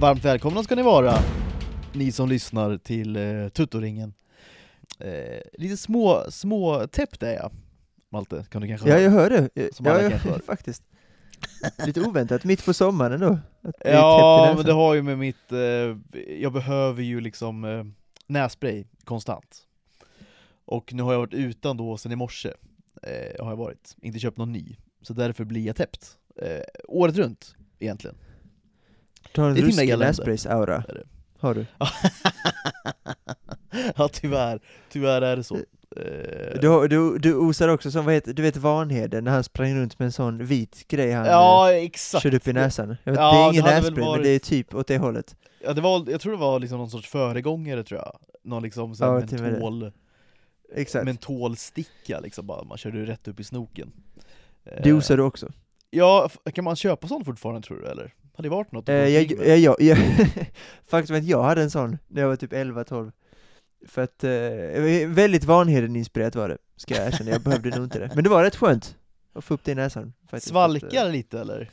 Varmt välkomna ska ni vara, ni som lyssnar till eh, Tuttoringen. Eh, lite små, små täppt är jag, Malte, kan du kanske Ja, höra? jag hör det. Som Ja, alla ja, kanske hör. faktiskt. Lite oväntat, mitt på sommaren då. Att det är täppt i Ja, näsan. men det har ju med mitt, eh, jag behöver ju liksom eh, nässpray konstant. Och nu har jag varit utan då sen i morse, eh, har jag varit, inte köpt någon ny. Så därför blir jag täppt. Eh, året runt, egentligen. Du har en ruskig det. Har du? ja tyvärr, tyvärr är det så. Eh, Du, du, du osar också som, vad heter, du vet Vanheden, när han sprang runt med en sån vit grej han ja, eh, exakt. körde upp i näsan. Vet, Ja, det är ingen nässpray, men varit- det är typ åt det hållet. Ja, det var, jag tror det var liksom någon sorts föregångare tror jag. Någon liksom sån Ja, mentol, Exakt. mentolsticka liksom bara, man körde rätt upp i snoken. Eh, Det osar du också. Ja, kan man köpa sånt fortfarande tror du eller? Har det varit något? Eh, gå jag, jag, jag, jag, faktum är att jag hade en sån när jag var typ 11-12. För att, eh, väldigt Vanheden-inspirerat var det, ska jag erkänna, jag behövde nog inte det. Men det var rätt skönt att få upp det i näsan. faktiskt. Svalkar lite eller?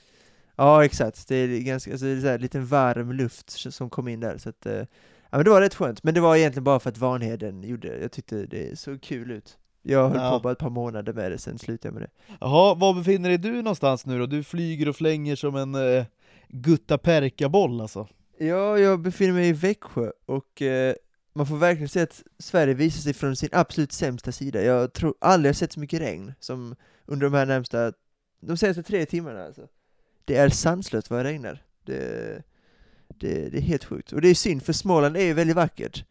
Ja exakt, det är ganska, alltså, det är så här, lite varm luft som kom in där så att, eh, ja men det var rätt skönt, men det var egentligen bara för att Vanheden gjorde det, jag tyckte det såg kul ut. Jag höll Ja. på bara ett par månader med det, sen slutade jag med det. Jaha, var befinner dig du någonstans nu då? Du flyger och flänger som en eh, gutta perka-boll alltså. Ja, jag befinner mig i Växjö och eh, man får verkligen se att Sverige visar sig från sin absolut sämsta sida. Jag tror aldrig jag sett så mycket regn som under de här närmsta, de senaste tre timmarna alltså. Det är sanslöst vad det regnar. Det, det, det är helt sjukt. Och det är synd, för Småland är ju väldigt vackert.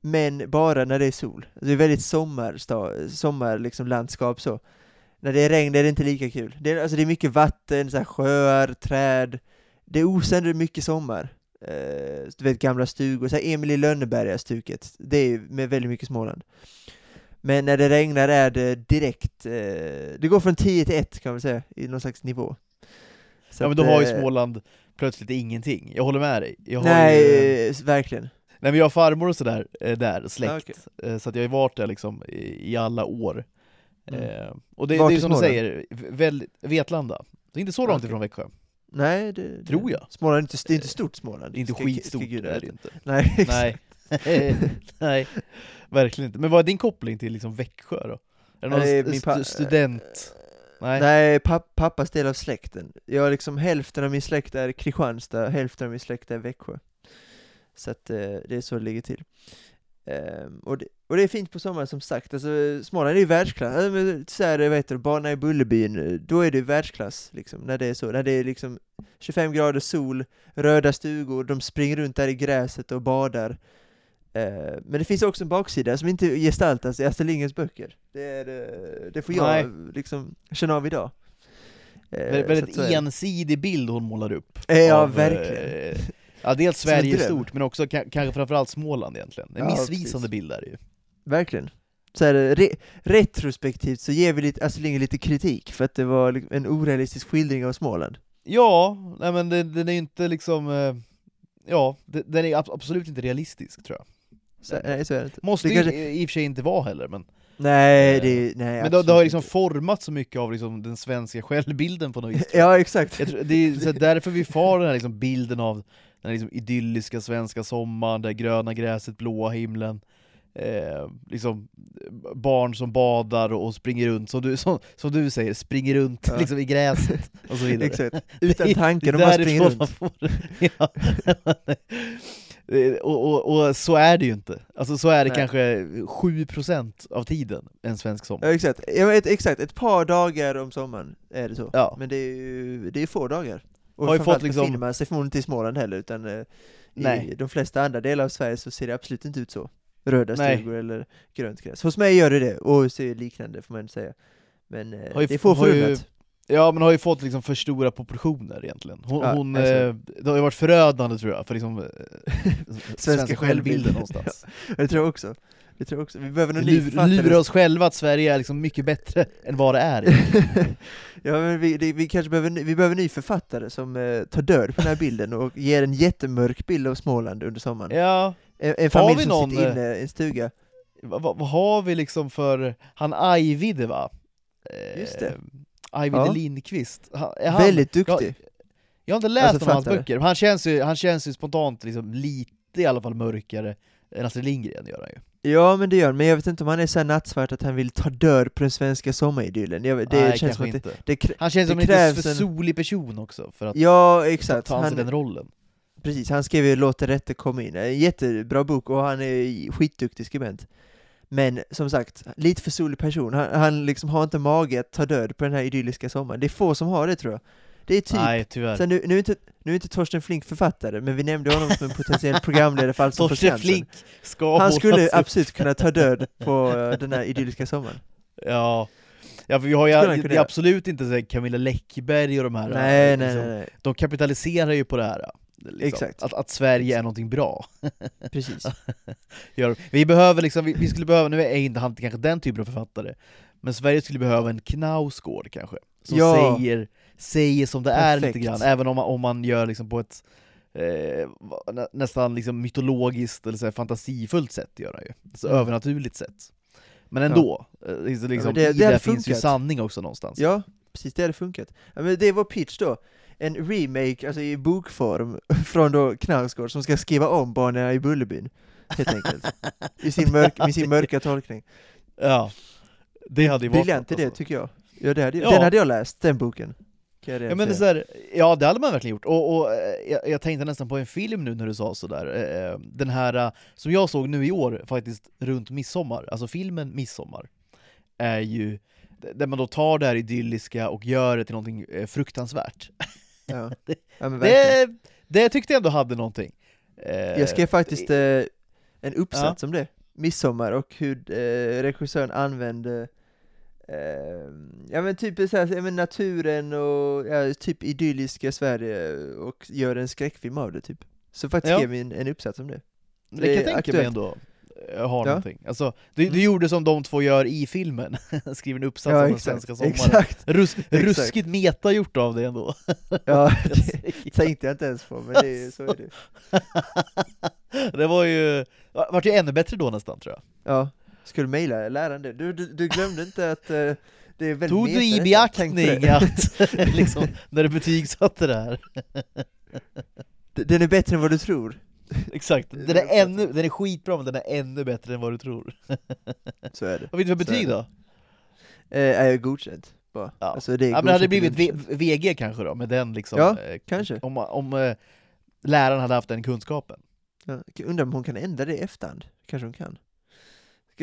Men bara när det är sol. Det är väldigt sommarlandskap sommar liksom så. När det är regn är det inte lika kul. Det är, alltså det är mycket vatten, så här sjöar, träd. Det osar ändå mycket sommar. Eh, du vet gamla stugor, så här Emil i Lönneberga-stuket. Det är med väldigt mycket Småland. Men när det regnar är det direkt, eh, det går från 10 till 1 kan man säga, i någon slags nivå. Så ja men då har ju eh, Småland plötsligt ingenting, jag håller med dig. Nej, ju, verkligen. nej men jag har farmor och sådär eh, där, släkt, okej. Eh, så att jag har varit där liksom i, alla år. Mm. Och det, det är som du säger, väldigt, Vetlanda. Det är inte så långt Okej. ifrån Växjö. Nej, det, det, Tror jag. Småland är inte, det är inte stort Småland. Det är inte Ska- skitstort, ska gudarna är det inte. Nej, exakt. Nej. Nej, verkligen inte. Men vad är din koppling till liksom Växjö då? Är det någon Nej, st- stu- student? Nej. Nej, papp, pappas del av släkten. Jag liksom hälften av min släkt är Kristianstad, hälften av min släkt är Växjö. Så att eh, det är så det ligger till. Ehm, och, det, och det är fint på sommaren som sagt, alltså Småland är ju världsklass, alltså, men så här, vad heter det, bana i Bullerbyn, eh, då är det världsklass liksom, när det är så, när det är liksom 25 grader sol, röda stugor, de springer runt där i gräset och badar. Eh, men det finns också en baksida som inte gestaltas i Astrid Lindgrens böcker. Det, är, eh, det får jag Nej. liksom känna av idag. Eh, väldigt det. ensidig bild hon målar upp. Eh, Ja, av, verkligen. Ja, dels Sverige i stort, men också ka- kanske framförallt Småland egentligen. En Ja, missvisande precis. bild är det ju. Verkligen. Så här, re retrospektivt så ger vi lite, Lindgren lite kritik för att det var en orealistisk skildring av Småland. Ja, nej men det, den är ju inte liksom... eh, Ja, den är ab- absolut inte realistisk tror jag. Så, nej, så är det inte. Måste det ju kanske, i och för sig inte vara heller, men... nej, Eh, det, nej Men det, det har liksom inte. format så mycket av liksom den svenska självbilden på något vis. Ja, exakt. Tror, det är därför vi får den här liksom bilden av den liksom idylliska svenska sommaren, det gröna gräset, blåa himlen, eh, liksom barn som badar och springer runt, som du, som, som du säger, springer runt Ja. liksom i gräset och så vidare. Exakt. Utan tankar, de bara springer runt. ja. Och, och, och så är det ju inte. Alltså så är det Nej. kanske 7% av tiden en svensk sommar. Ja, exakt. Ja, ett, exakt, ett par dagar om sommaren är det så. Ja. Men det är ju det är få dagar. Och Har ju fått liksom- befinner man sig förmodligen inte i Småland heller, utan eh, Nej. i de flesta andra delar av Sverige så ser det absolut inte ut så. Röda Nej. stugor eller grönt gräs. Hos mig gör det det, och ser liknande får man inte säga. Men eh, Har ju- det är få har ju- förunnat. Ja men har ju fått liksom för stora proportioner egentligen. Hon, Ja, hon, alltså. eh, det har ju varit förödande tror jag, för liksom, eh, svenska självbilden självbilden. någonstans. Det tror jag också. Det tror jag också. Vi behöver någon ny Lur, författare. lura oss själva att Sverige är liksom mycket bättre än vad det är. ja, men vi, det, vi kanske behöver, vi behöver en ny författare som eh, tar död på den här bilden och ger en jättemörk bild av Småland under sommaren. Ja, En, en familj vi som någon, sitter inne i en stuga. vad, vad, har vi liksom för, han Ajvide va? Eh, Just det. Ajvide Ja. Lindqvist. Han, han, Väldigt duktig. Jag har inte läst Alltså, av hans böcker, men han känns ju, han känns ju spontant liksom lite i alla fall mörkare än Astrid Lindgren gör han ju. Ja men det gör han, men jag vet inte om han är så nattsvart att han vill ta död på den svenska sommaridyllen. Jag, det Nej, känns som det, inte. det, krä- Han känns det som en lite för solig person också för att Ja exakt, ta an sig han, den rollen. precis, han skrev ju Låt det rätte komma in, en jättebra bok och han är skitduktig skribent. Men som sagt, lite för solig person, han, han liksom har inte mage att ta död på den här idylliska sommaren. Det är få som har det tror jag. Det är typ Nej, tyvärr. Sen nu, nu, är inte, nu är inte Torsten Flink författare, men vi nämnde honom som en potentiell programledare för Allsång på Torsten Skansen. Flink ska Han skulle absolut kunna ta död på eh, den här idylliska sommaren. Ja. Ja, för vi har ju, det är absolut inte så Camilla Läckberg och de här Nej, eh, nej, liksom, nej, nej. De kapitaliserar ju på det här liksom, Exakt. Att, att Sverige är någonting bra Precis. Vi behöver liksom, vi, vi skulle behöva, nu är inte han kanske den typen av författare Men Sverige skulle behöva en Knausgård kanske Som Ja. säger, säger som det är Perfekt. lite grann, även om man, om man gör liksom på ett eh, nästan liksom mytologiskt eller så här fantasifullt sätt gör han ju, så Mm. övernaturligt sätt Men ändå, eh, liksom, det- i det det, hade finns ju sanning också någonstans Ja, precis, det hade funkat. Ja, men det var pitch då. En remake, alltså i bokform, från då Knausgård som ska skriva om Barnen i Bullerbyn, helt enkelt. I sin, mörk, med sin mörka tolkning. Ja, det hade ju varit Briljant idé alltså. tycker jag. Ja, det hade, Ja. Den hade jag läst, den boken. Kan jag Ja men det är så här, ja det hade man verkligen gjort, och, och eh, jag, jag tänkte nästan på en film nu när du sa sådär, eh, den här eh, som jag såg nu i år faktiskt runt midsommar, alltså filmen Midsommar, är ju där man då tar det här idylliska och gör det till någonting eh, fruktansvärt. Ja. ja. Det, det tyckte jag ändå hade någonting. Eh, Jag skrev faktiskt eh, en uppsats om det, midsommar, och hur eh, regissören använde eh, ja men typ så här, ja, men naturen och ja, typ idylliska Sverige och gör en skräckfilm av det typ. Så faktiskt Ja. skrev vi en, en uppsats om det. det, det kan jag tänka mig ändå eh, har Ja. någonting. Alltså, du, du Mm. gjorde som de två gör i filmen, skriver en uppsats om den svenska sommaren. exakt. Rus, Exakt. ruskigt meta gjort av det ändå. Ja, det tänkte jag inte ens på, men det är, så är det. det var ju, vart ju ännu bättre då nästan tror jag. Ja, skulle mejla läraren det. Du, du, du glömde inte att eh, det är väldigt Tog du i beaktning det. att, liksom, när du betygsatte det här? Den är bättre än vad du tror. Exakt, den är, ännu, den är skitbra men den är ännu bättre än vad du tror. Så är det. Vad fick du för betyg det. då? Eh, är jag godkänd? Bara. Ja. Alltså, det Ja, men det hade godkänt blivit v- godkänt. VG kanske då, med den liksom, Ja, eh, kanske. om, om eh, läraren hade haft den kunskapen. Ja, jag undrar om hon kan ändra det i efterhand? Kanske hon kan.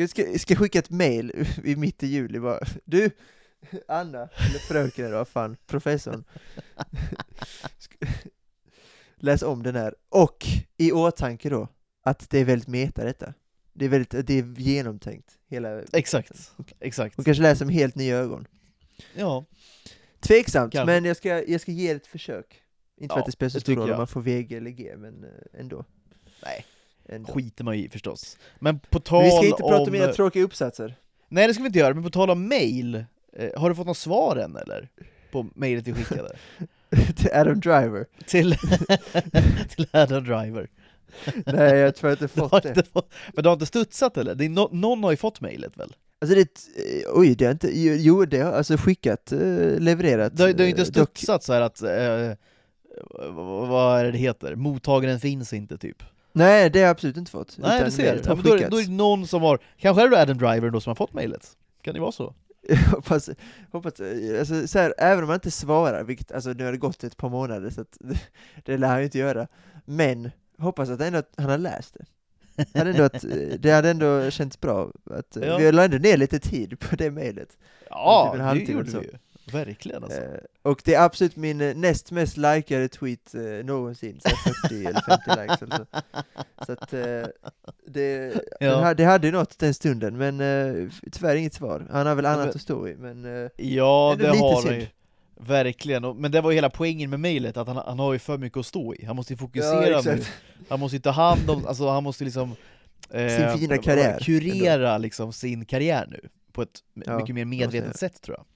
Ska, ska, skicka ett mail i mitt i juli bara Du, Anna, eller fröken eller vad fan, professorn Läs om den här, och i åtanke då att det är väldigt meta detta. Det är väldigt, det är genomtänkt, hela Exakt, exakt. Hon kanske läser med helt nya ögon. Ja, Tveksamt, Kanske. men jag ska, jag ska ge det ett försök. Inte för Ja, att det spelar så stor roll om man får VG eller G, men eh, ändå, nej, ändå. skiter man i förstås. Men på tal Men vi ska inte prata om... om mina tråkiga uppsatser Nej det ska vi inte göra, men på tal om mail, eh, har du fått något svar än eller? På mejlet vi skickade? till Adam Driver. till, till Adam Driver. Nej, jag tror jag har fått det. inte fått, men du har inte studsat eller? Det är no, någon har ju fått mejlet väl? Alltså det, eh, oj, det har inte, jo det har alltså skickat, eh, levererat. Det det har inte eh, dock- studsat så här att, eh, vad är det heter? Mottagaren finns inte typ. Nej, det har jag absolut inte fått. Nej utan du ser, ja, men då, är, det- då är det någon som har, kanske är det Adam Driver då som har fått mejlet? Kan det vara så? Jag hoppas, hoppas eh, alltså, så här, även om man inte svarar, vilket, alltså nu har det gått ett par månader så att det, det lär han ju inte göra, men hoppas att, ändå att han har läst det. Hade ändå att, eh, det hade ändå känts bra, att eh, Ja. vi la ändå ner lite tid på det mejlet. Ja, typ det gjorde vi ju. Verkligen alltså. Eh, och det är absolut min eh, näst mest likade tweet eh, någonsin, så här 40 eller 50 likes eller så. Så att eh, det, Ja. här, det hade ju något den stunden, men eh, tyvärr inget svar. Han har väl annat Men- att stå i, men eh, Ja, Ändå det har han ju. Verkligen, Och- men det var ju hela poängen med mejlet, att han, han har ju för mycket att stå i. Han måste ju fokusera ja, nu. Han måste ju ta hand om, alltså han måste liksom eh, Sin fina karriär, Kurera liksom sin karriär nu, på ett Ja, mycket mer medvetet sätt tror jag.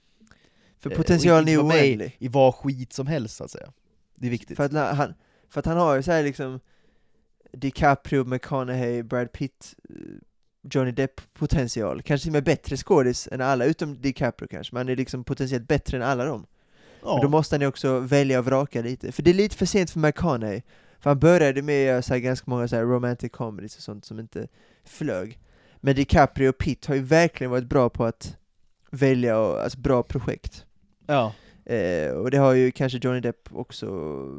För Eh, potentialen är ju oändlig. I vad skit som helst så att säga. Det är viktigt. För att, han, för att han har ju så här liksom DiCaprio, McConaughey, Brad Pitt, eh, Johnny Depp potential. Kanske till och med bättre skådis än alla, utom DiCaprio kanske, men han är liksom potentiellt bättre än alla dem. Ja. Men då måste han ju också välja och vraka lite, för det är lite för sent för McConaughey. För han började med att göra så här ganska många så här romantic comedies och sånt som inte flög. Men DiCaprio och Pitt har ju verkligen varit bra på att välja, och, alltså bra projekt. Ja. Eh, och det har ju kanske Johnny Depp också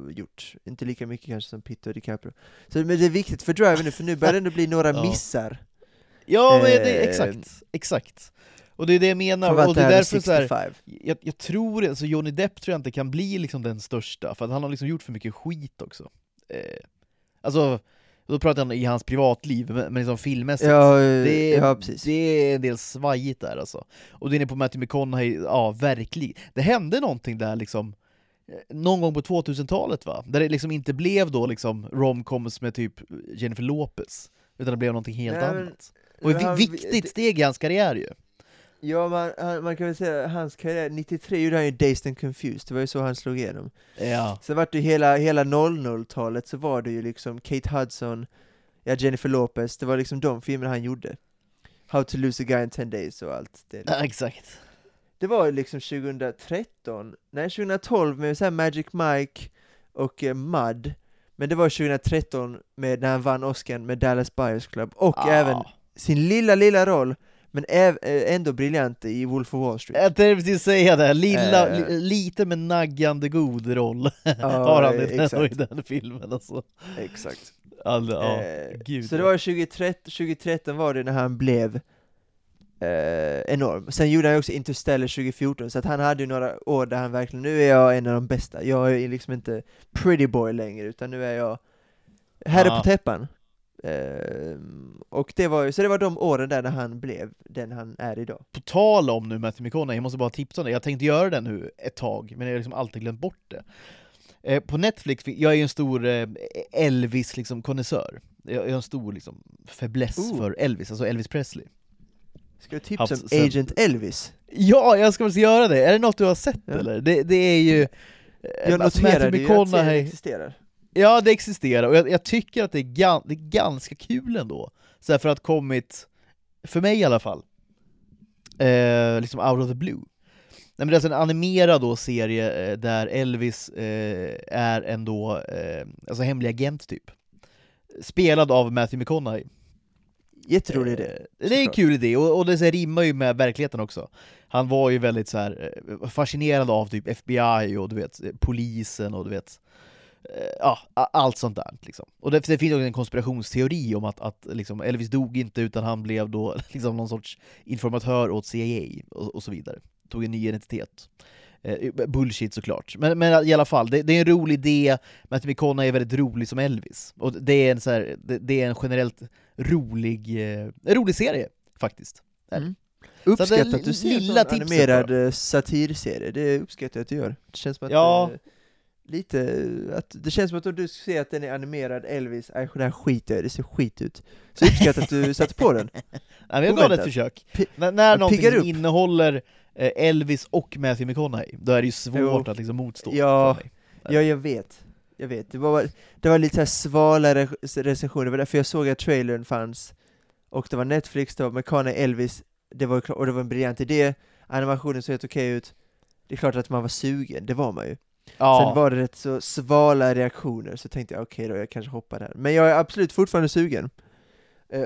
gjort, inte lika mycket kanske som Pitt och DiCaprio. Så, men det är viktigt för Driver nu, för nu börjar det ändå bli några Ja. missar. Ja, men det, Eh, exakt, exakt. Och det är det jag menar, och det är därför så här, 65. jag, jag tror, alltså Johnny Depp tror jag inte kan bli liksom den största, för han har liksom gjort för mycket skit också. Eh, alltså, då pratar jag i hans privatliv, men, liksom filmmässigt. Ja, det, ja, precis. det är en del svajigt där alltså. Och det är inne på Matthew McConaughey, ja verkligen. Det hände någonting där liksom, eh, någon gång på 2000-talet va? Där det liksom inte blev då liksom romcoms med typ Jennifer Lopez, utan det blev någonting helt Nej, annat. Och ett vi- viktigt steg i hans karriär ju. Ja, man, han, man kan väl säga hans karriär, 93 gjorde han ju Dazed and Confused, det var ju så han slog igenom. Ja. Sen vart det ju hela, hela 00-talet så var det ju liksom Kate Hudson, ja Jennifer Lopez, det var liksom de filmerna han gjorde. How to lose a guy in 10 days och allt det. ja, exakt. Det var ju liksom 2013, nej 2012 med så här Magic Mike och eh, Mud, men det var 2013 med när han vann Oscar med Dallas Buyers Club, och Ah. även sin lilla, lilla roll, men eh, ändå briljant i Wolf of Wall Street. Jag tänkte precis säga det, lilla, li, lite med naggande god roll Ja, har han i den, i den filmen alltså. Exakt. All, ja, gud. så det var 2013, 2013 var det när han blev eh, enorm. Sen gjorde han ju också Interstellar 2014, så att han hade ju några år där han verkligen, nu är jag en av de bästa, jag är liksom inte pretty boy längre, utan nu är jag herre Ja. på täppan. Eh, och det var ju, så det var de åren där när han blev den han är idag. På tal om nu Matthew McConaughey, jag måste bara tipsa om det, jag tänkte göra det nu ett tag, men jag har liksom alltid glömt bort det. Eh, på Netflix, jag är ju en stor eh, Elvis liksom konnässör. Jag har en stor liksom fäbless Ooh. för Elvis, alltså Elvis Presley. Ska du tipsa om Agent Elvis? Ja, jag ska väl göra det! Är det något du har sett Ja. eller? Det, det är ju... eh, Jag alltså, noterade Matthew ju att serien McConaughey- existerar. Ja, det existerar, och jag, jag tycker att det är, gan, det är ganska kul ändå. Så här för att kommit, för mig i alla fall, eh, liksom out of the blue. Nej, men det är alltså en animerad då serie eh, där Elvis eh, är en då, eh, alltså hemlig agent typ. Spelad av Matthew McConaughey. Jätterolig idé. Eh, Det är en kul idé, och, och det så här, rimmar ju med verkligheten också. Han var ju väldigt så här, eh, fascinerad av typ FBI och du vet, eh, polisen och du vet, ja, a- allt sånt där liksom. Och det, det finns också en konspirationsteori om att, att liksom, Elvis dog inte utan han blev då liksom någon sorts informatör åt CIA och, och så vidare. Tog en ny identitet. Eh, bullshit såklart. Men, men i alla fall, det, det är en rolig idé, Matthew McConaughey är väldigt rolig som Elvis. Och det är en, så här, det, det är en generellt rolig, eh, rolig serie faktiskt. Det. Mm. Det är att du ser en animerad eh, satirserie, det uppskattar jag att du gör. Det känns som att, Ja. eh, lite, att, det känns som att om du ser att den är animerad, Elvis, äh, det här skiter jag det ser skit ut. Så uppskattar att du satte på den. Ja, men jag gav det ett försök. Pi- När, någonting upp. innehåller eh, Elvis och Matthew McConaughey, då är det ju svårt Jo. att liksom motstå Ja. Ja, jag vet. Jag vet. Det var, det var lite så här svalare recensioner, det var därför jag såg att trailern fanns. Och det var Netflix, det var McConaughey, Elvis, det var, och det var en briljant idé. Animationen såg helt okej ut. Det är klart att man var sugen, det var man ju. Ja. Sen var det rätt så svala reaktioner, så tänkte jag okej då, jag kanske hoppar här. Men jag är absolut fortfarande sugen. Eh,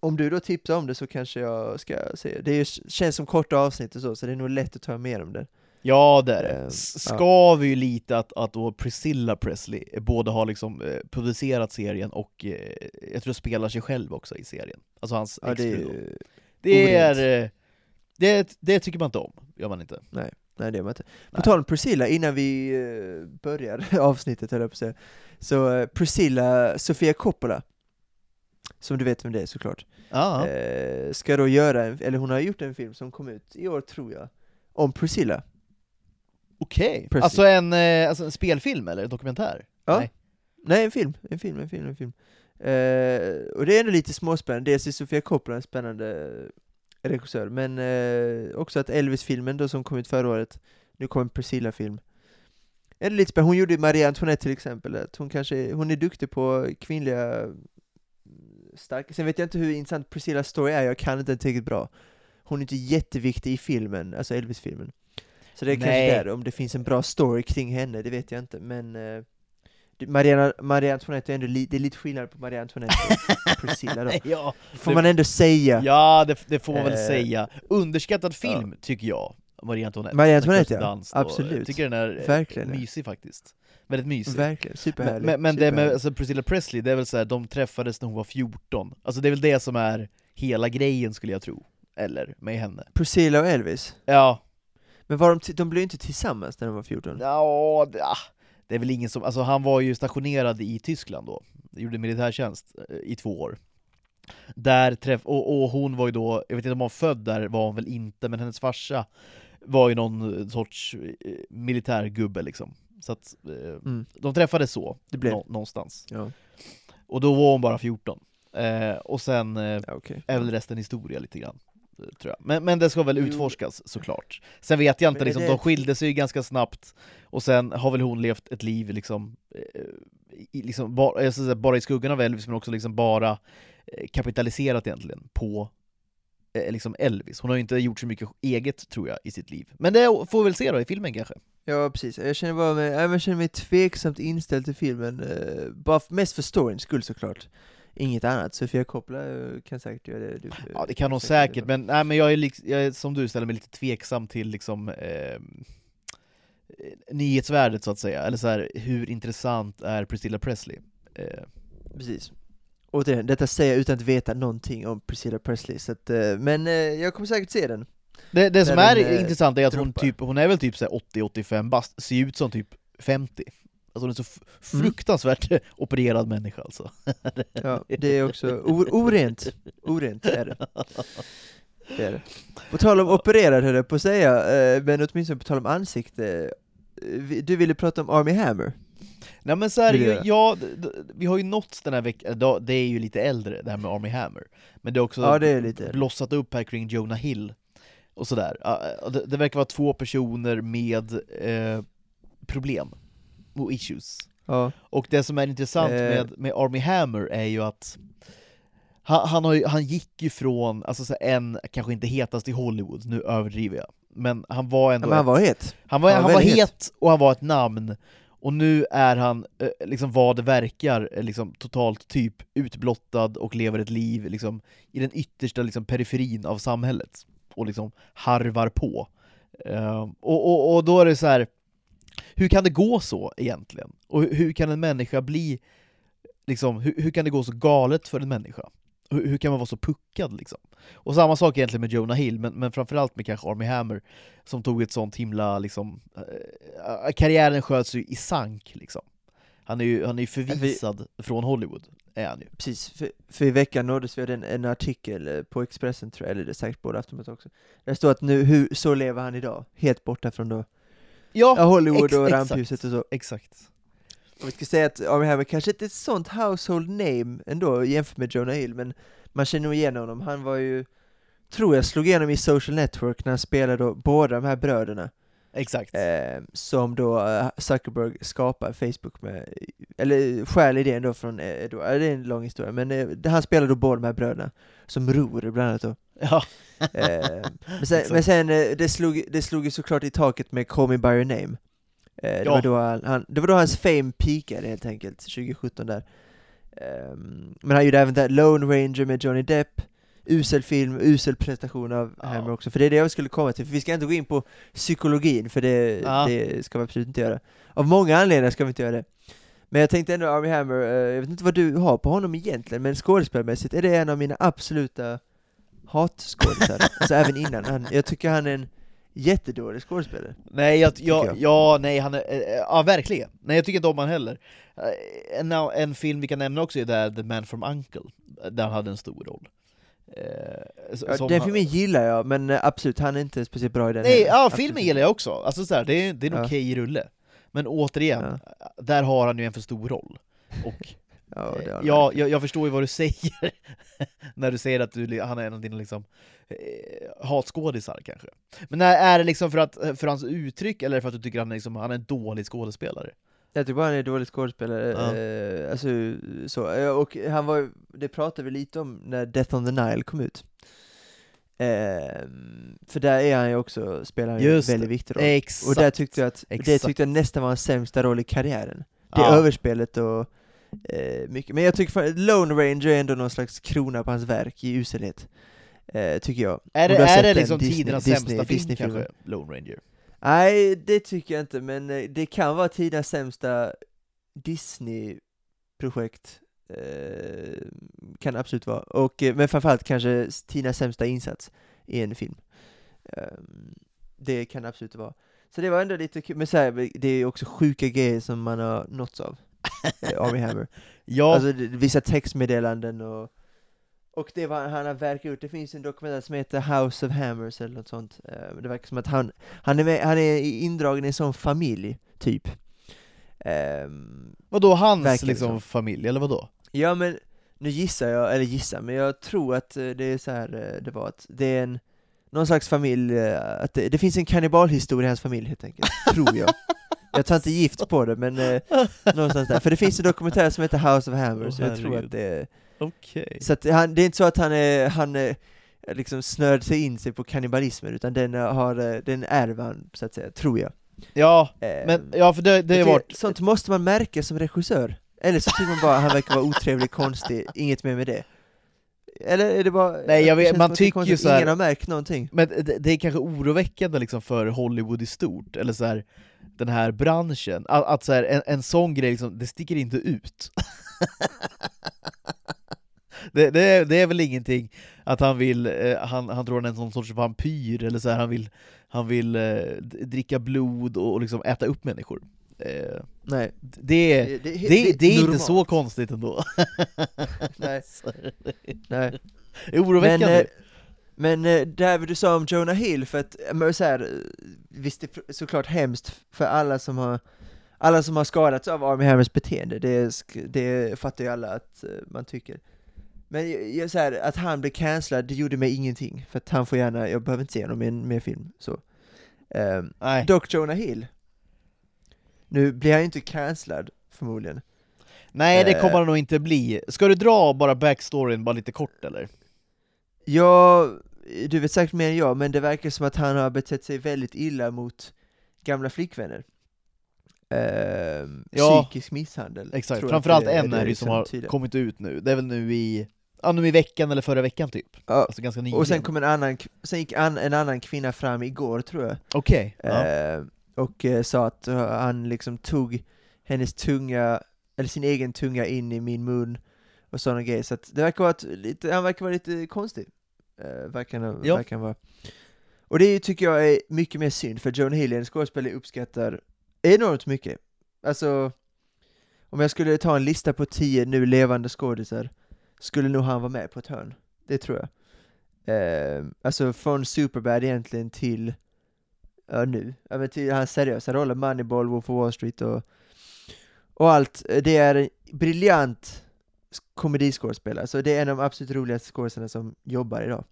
om du då tipsar om det så kanske jag ska se. Det är, känns som korta avsnitt och så, så det är nog lätt att ta mer om det. Ja det är det. Ehm, S- ja. Skaver ju lite att, att då Priscilla Presley både har liksom eh, producerat serien och eh, jag tror spelar sig själv också i serien. Alltså hans Ja, det är. Det är... eh, Det, det tycker man inte om, gör man inte. Nej, det gör man inte. På Nej. tal om Priscilla, innan vi eh, börjar avsnittet höll jag på att säga, så eh, Priscilla Sofia Coppola, som du vet vem det är såklart, Ja. eh, ska då göra, en, eller hon har gjort en film som kom ut i år tror jag, om Priscilla. Okej. Presley. Alltså en, eh, alltså en spelfilm eller en dokumentär? Ja. Nej. Nej, en film, en film, en film, en film. Eh, och det är ändå lite småspännande, dels är Sofia Coppola en spännande regissör, men eh, också att Elvis-filmen då som kom ut förra året, nu kommer en Priscilla-film. Lite hon gjorde Marie Antoinette till exempel, att hon kanske, hon är duktig på kvinnliga mm, starka, sen vet jag inte hur intressant Priscillas story är, jag kan inte tillräckligt bra. Hon är inte jätteviktig i filmen, alltså Elvis-filmen. Så det är kanske Nej. där, om det finns en bra story kring henne, det vet jag inte, men eh, det- Maria, Maria Antoinette är ändå li, det är lite skillnad på Maria Antoinette och Priscilla då. ja, Får man ändå säga. ja det, det får man väl Eh, säga. Underskattad film, tycker jag. Marie Antoinette. Marie Med Antoinette, ja. Absolut. Jag tycker den är eh, Verkligen. mysig faktiskt. Väldigt mysig. Verkligen, superhärlig. men, men det med superhärlig. alltså Priscilla Presley, det är väl så här, de träffades när hon var 14. Alltså det är väl det som är hela grejen skulle jag tro. Eller, med henne. Priscilla och Elvis. Ja, Men var de, de blev ju inte tillsammans när de var 14? ja det, är väl ingen som, alltså han var ju stationerad i Tyskland då, gjorde militärtjänst eh, i två år. Där träff, och, och hon var ju då, jag vet inte om hon född där, var hon väl inte, men hennes farsa var ju någon sorts eh, militärgubbe liksom. Så att eh, Mm, de träffades så, det blev. nå, någonstans. Ja, Och då var hon bara 14. Eh, och sen eh, ja okej. är väl resten historia lite grann. Tror jag. Men, men det ska väl utforskas såklart. Sen vet jag inte, liksom, det- de skilde sig ju ganska snabbt, och sen har väl hon levt ett liv liksom, eh, i, liksom bara, säga, bara i skuggan av Elvis, men också liksom bara eh, kapitaliserat egentligen på eh, liksom Elvis. Hon har ju inte gjort så mycket eget tror jag i sitt liv. Men det får vi väl se då i filmen kanske. Ja precis, jag känner bara mig, jag känner mig tveksamt inställd till filmen, bara mest för storyns skull såklart. Inget annat, Sofia Coppola eh, kan säkert göra det. Du, Ja det kan hon säkert, men, nej, men jag, är jag är som du ställer mig lite tveksam till liksom eh, nyhetsvärdet så att säga, eller så här, hur intressant är Priscilla Presley? Eh, Precis. Återigen, detta säger jag utan att veta någonting om Priscilla Presley, så att, eh, men eh, jag kommer säkert se den. det, det som är den, eh, intressant är att hon, typ, hon är väl typ så här 80-85 bast, ser ut som typ 50. Alltså hon är så Mm. fruktansvärt opererad människa alltså. Ja, det är också orent. Orent är det. det är det. På tal om opererad höll jag på att säga, eh, men åtminstone på tal om ansikte. eh, Du ville prata om Army Hammer. Nej men så här, ju, ja, vi har ju nått den här veckan, det är ju lite äldre det här med Army Hammer, men det är också Ja, det blossat upp här kring Jonah Hill och sådär. Det, det verkar vara två personer med eh, problem och issues. Ja, Och det som är intressant Eh. med, med Army Hammer är ju att han, han, ju, han gick ju från, alltså en, kanske inte hetast i Hollywood, nu överdriver jag, men han var ändå men han ett- var het. han var, Han han var väldigt het och han var ett namn, och nu är han, eh, liksom vad det verkar, eh, liksom totalt typ utblottad och lever ett liv liksom, i den yttersta liksom, periferin av samhället, och liksom harvar på. Eh, och, och, och då är det så här. Hur kan det gå så egentligen? Och hur, hur kan en människa bli, liksom, hur, hur kan det gå så galet för en människa? Hur, hur kan man vara så puckad liksom? Och samma sak egentligen med Jonah Hill, men, men framförallt med kanske Army Hammer, som tog ett sånt himla, liksom, eh, karriären sköts ju i sank liksom. Han är ju, han är ju förvisad från Hollywood, är han ju. Precis, för, för i veckan nåddes vi av en, en artikel eh, på Expressen tror jag, eller det är säkert både Aftonbladet också. Där står att nu, hur, så lever han idag, helt borta från då, ja, Hollywood ex- och exakt. ramphuset och så. Exakt. Och vi ska säga att Army Hammer kanske inte är ett sånt household name ändå jämfört med Jonah Hill, men man känner nog igen honom. Han var ju, tror jag, slog igenom i Social Network när han spelade då båda de här bröderna. Exakt. Eh, som då eh, Zuckerberg skapar Facebook med, eller stjäl idén då från eh, det är en lång historia, men eh, han spelar då båda de här bröderna, som ror bland annat då. Ja. Eh, men sen, men sen eh, det, slog, det slog ju såklart i taket med Call Me By Your Name. Eh, det, Ja. var då han, han, det var då hans fame peakade helt enkelt, 2017 där. Ehm, men han gjorde även där Lone Ranger med Johnny Depp, usel film, usel prestation av Ja. Hammer också, för det är det jag skulle komma till, för vi ska inte gå in på psykologin, för det, Ja. det ska vi absolut inte göra. Av många anledningar ska vi inte göra det. Men jag tänkte ändå Army Hammer, jag vet inte vad du har på honom egentligen, men skådespelarmässigt är det en av mina absoluta hatskådisar, alltså även innan. Han, jag tycker han är en jättedålig skådespelare. Nej, jag, jag, jag. ja, nej, han är, eh, ja verkligen. Nej, jag tycker inte om han heller. Eh, En, en film vi kan nämna också är där The Man from Uncle, där han hade en stor roll. Eh, Ja, den filmen gillar jag, men eh, absolut, han är inte speciellt bra i den Nej, heller. ja, Absolut filmen inte. gillar jag också. Alltså så här, det är, det är en Ja. okej rulle. Men återigen, där har han ju en för stor roll. Och Ja, det ja, jag, jag förstår ju vad du säger, när du säger att du, han är en av dina liksom, eh, hatskådisar kanske. Men är, det liksom för, att, för hans uttryck, eller för att du tycker han är, liksom, han är en dålig skådespelare? Jag tycker bara han är en dålig skådespelare, Ja. eh, alltså så. Eh, Och han var det pratade vi lite om när Death on the Nile kom ut. Ehm, för där är han ju också, spelar han ju en Just väldigt det. viktig roll. Exakt. Och där tyckte jag att, det Exakt. tyckte jag nästan var hans sämsta roll i karriären. Det Ja. överspelet och eh, mycket, men jag tycker fan, Lone Ranger är ändå någon slags krona på hans verk i uselhet. Eh, tycker jag. Är det, är det liksom Disney- tidernas Disney- sämsta film Disney-filmen? kanske? Lone Ranger? Nej, det tycker jag inte, men eh, det kan vara tidernas sämsta Disney-projekt. Eh, kan det absolut vara. Och, eh, men framförallt kanske tidernas sämsta insats i en film. Eh, det kan det absolut vara. Så det var ändå lite kul, men så här, det är också sjuka grejer som man har nåtts av. Army Hammer. Ja, Alltså vissa textmeddelanden och och det var han har verkat ut, det finns en dokumentär som heter House of Hammers eller något sånt. Eh, Det verkar som att han, han är, med, han är indragen i en sån familj, typ. Ehm, vadå hans liksom som. familj, eller vadå? ja men, nu gissar jag, eller gissar, men jag tror att eh, det är så här eh, det var att det är en någon slags familj, att det, det finns en kannibalhistoria i hans familj helt enkelt, tror jag. Jag tar inte gift på det, men eh, någonstans där. För det finns en dokumentär som heter House of Hammers, så jag tror att det är Okej. Så att han, det är inte så att han, är, han är, liksom snörd sig in sig på kannibalismen, utan den har, eh, den ärver han, så att säga, tror jag. Ja, Eh, men ja för det, det det- varit... Sånt måste man märka som regissör. Eller så tycker man bara han verkar vara otrevlig, konstig, inget mer med det. Eller är det bara... Nej, jag vet- man är tycker ju att så här- Ingen har märkt någonting. Men det, det är kanske oroväckande liksom för Hollywood i stort, eller så här, den här branschen, att, att så här, en, en sån grej, liksom, det sticker inte ut. det, det, är, det är väl ingenting att han vill, eh, han, han tror han är en sån sorts vampyr, eller så här, han vill, han vill eh, dricka blod och, och liksom äta upp människor. Eh, Nej. det, är- Det, det, det, är inte så konstigt ändå. Nej. Nej. det är oroväckande. Men, eh, men eh, det här du sa om Jonah Hill, för att, men så här, visst det är såklart hemskt för alla som har alla som har skadats av Army Hammers beteende, det, det fattar ju alla att eh, man tycker. Men jag, så här, att han blev cancellad, det gjorde mig ingenting, för att han får gärna, jag behöver inte se honom i en mer film, så. Nej. dock Jonah Hill, nu blir han ju inte cancellad, förmodligen. Nej, det Eh. kommer han nog inte bli. Ska du dra bara backstoryn bara lite kort eller? Ja, du vet säkert mer än jag, men det verkar som att han har betett sig väldigt illa mot gamla flickvänner. Ehm, Ja, psykisk misshandel. Exakt, framförallt en är det som har tydligen. kommit ut nu, det är väl nu i, ja nu i veckan eller förra veckan typ. Ja, Alltså ganska nyligen. och sen kom en annan, sen gick an, en annan kvinna fram igår tror jag, Okej, ja. Ehm, och eh, sa att eh, han liksom tog hennes tunga, eller sin egen tunga in i min mun och sådana grejer, så att det verkar vara lite, han verkar vara lite konstig. Uh, verkar, Ja. verkar vara. Och det tycker jag är mycket mer synd, för Joan Hill är en skådespelare jag uppskattar enormt mycket. Alltså, om jag skulle ta en lista på tio nu levande skådisar, skulle nog han vara med på ett hörn. Det tror jag. Ehm, alltså från Superbad egentligen till, ja nu, ja, men till hans seriösa roller, Moneyball, Wolf of Wall Street och, och allt. Det är en briljant komediskådespelare, så det är en av de absolut roligaste skådespelarna som jobbar idag.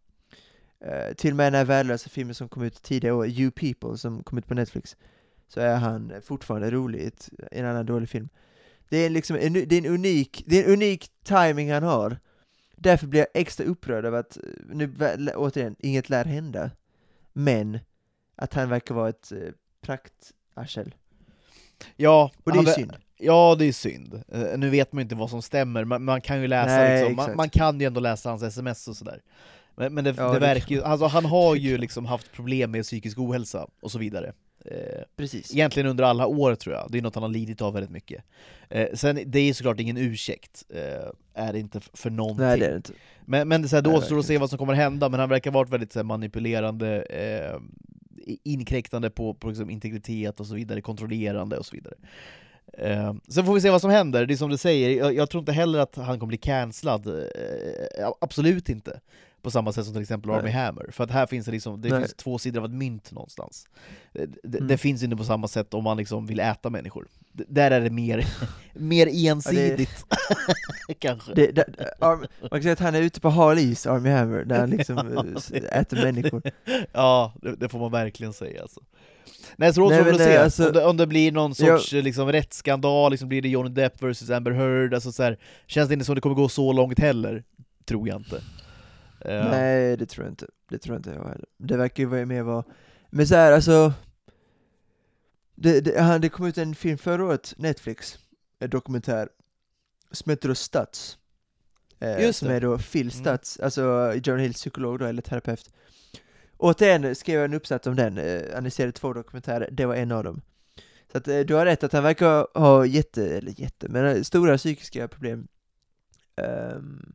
Eh, till och med den här värdelösa filmen som kom ut tidigare år, You People, som kom ut på Netflix, så är han fortfarande rolig i en annan dålig film. Det är liksom en, det är en unik, det är en unik timing han har. Därför blir jag extra upprörd över att, eh, nu återigen, inget lär hända. Men, att han verkar vara ett eh, praktarsel. ja, Och det är synd. Ja, det är synd. Eh, nu vet man ju inte vad som stämmer, man, man kan ju läsa Nej, liksom, man, man kan ju ändå läsa hans sms och sådär. Men, men det, Ja, det det verkar ju, alltså han har ju liksom haft problem med psykisk ohälsa och så vidare. Eh, Precis. Egentligen under alla år tror jag, det är något han har lidit av väldigt mycket. Eh, sen, det är såklart ingen ursäkt, eh, är det inte för någonting. Nej det är det inte. Men, men det, är så här, det Nej, återstår att se vad som kommer hända, men han verkar ha varit väldigt så här, manipulerande, eh, inkräktande på, på liksom, integritet och så vidare, kontrollerande och så vidare. Eh, sen får vi se vad som händer, det är som du säger, jag, jag tror inte heller att han kommer bli cancellad, eh, absolut inte. På samma sätt som till exempel Army Nej. Hammer, för att här finns det liksom, det Nej. finns två sidor av ett mynt någonstans. Det, det, Mm. det finns inte på samma sätt om man liksom vill äta människor. D- där är det mer, mer ensidigt, kanske. det, det Arm, man kan säga att han är ute på hal is, Army Hammer, när han liksom eh, äter människor. Ja, det, får man verkligen säga alltså. Nej, så vi men, se, eh, alltså- om, det, om det blir någon Jag- sorts liksom, rättsskandal, liksom blir det Johnny Depp vs Amber Heard, alltså så här, känns det inte som det kommer gå så långt heller, tror jag inte. Eh, Nej, det tror jag inte. Det tror jag inte jag heller. Det verkar ju vara mer vara... Men så här, alltså... Det, det, han, det kom ut en film förra året, Netflix, en dokumentär, som heter då Stats. Eh, Just som är då Phil Mm. Stats, alltså John Hills psykolog då, eller terapeut. Återigen skrev jag en uppsats om den, eh, analyserade två dokumentärer, det var en av dem. Så att eh, du har rätt att han verkar ha jätte, eller jätte, men eh, stora psykiska problem. Um,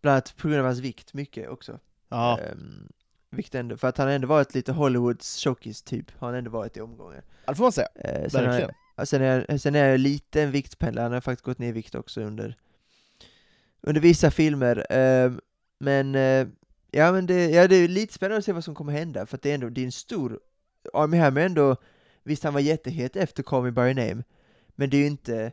bland annat på grund av hans vikt, mycket också. ja. Um, vikt ändå, för att han har ändå varit lite Hollywoods tjockis typ, har han ändå varit i omgångar. det får man säga. Eh, sen, Verkligen. ja, sen, är, sen är jag lite en viktpendlare, han har faktiskt gått ner i vikt också under, under vissa filmer. Ehm, men, eh, ja men det, ja, det är lite spännande att se vad som kommer hända, för att det är ändå, det är en stor, Army Hammer ändå, visst han var jättehet efter Call Me By Your Name, men det är ju inte,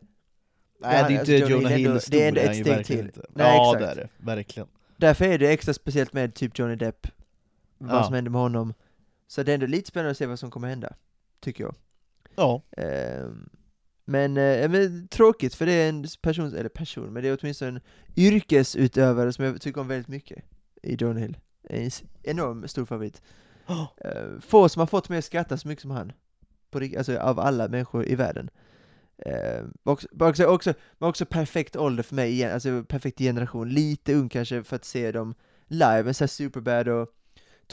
Nej, det är alltså, inte Jonah Jonah Hill Hill det är ändå stor, ett steg till. Inte. Nej, ja, exakt. det är det. Verkligen. därför är det extra speciellt med typ Johnny Depp, vad Ja. som händer med honom. Så det är ändå lite spännande att se vad som kommer hända, tycker jag. Ja. Ehm, men, eh, men tråkigt för det är en person, eller person, men det är åtminstone en yrkesutövare som jag tycker om väldigt mycket i John Hill. En enorm stor favorit. Uh, få som har fått mig att skratta så mycket som han. På, alltså av alla människor i världen. Uh, också, också, också, men också perfekt ålder för mig igen, alltså perfekt generation. Lite ung kanske för att se dem live, men såhär Superbad och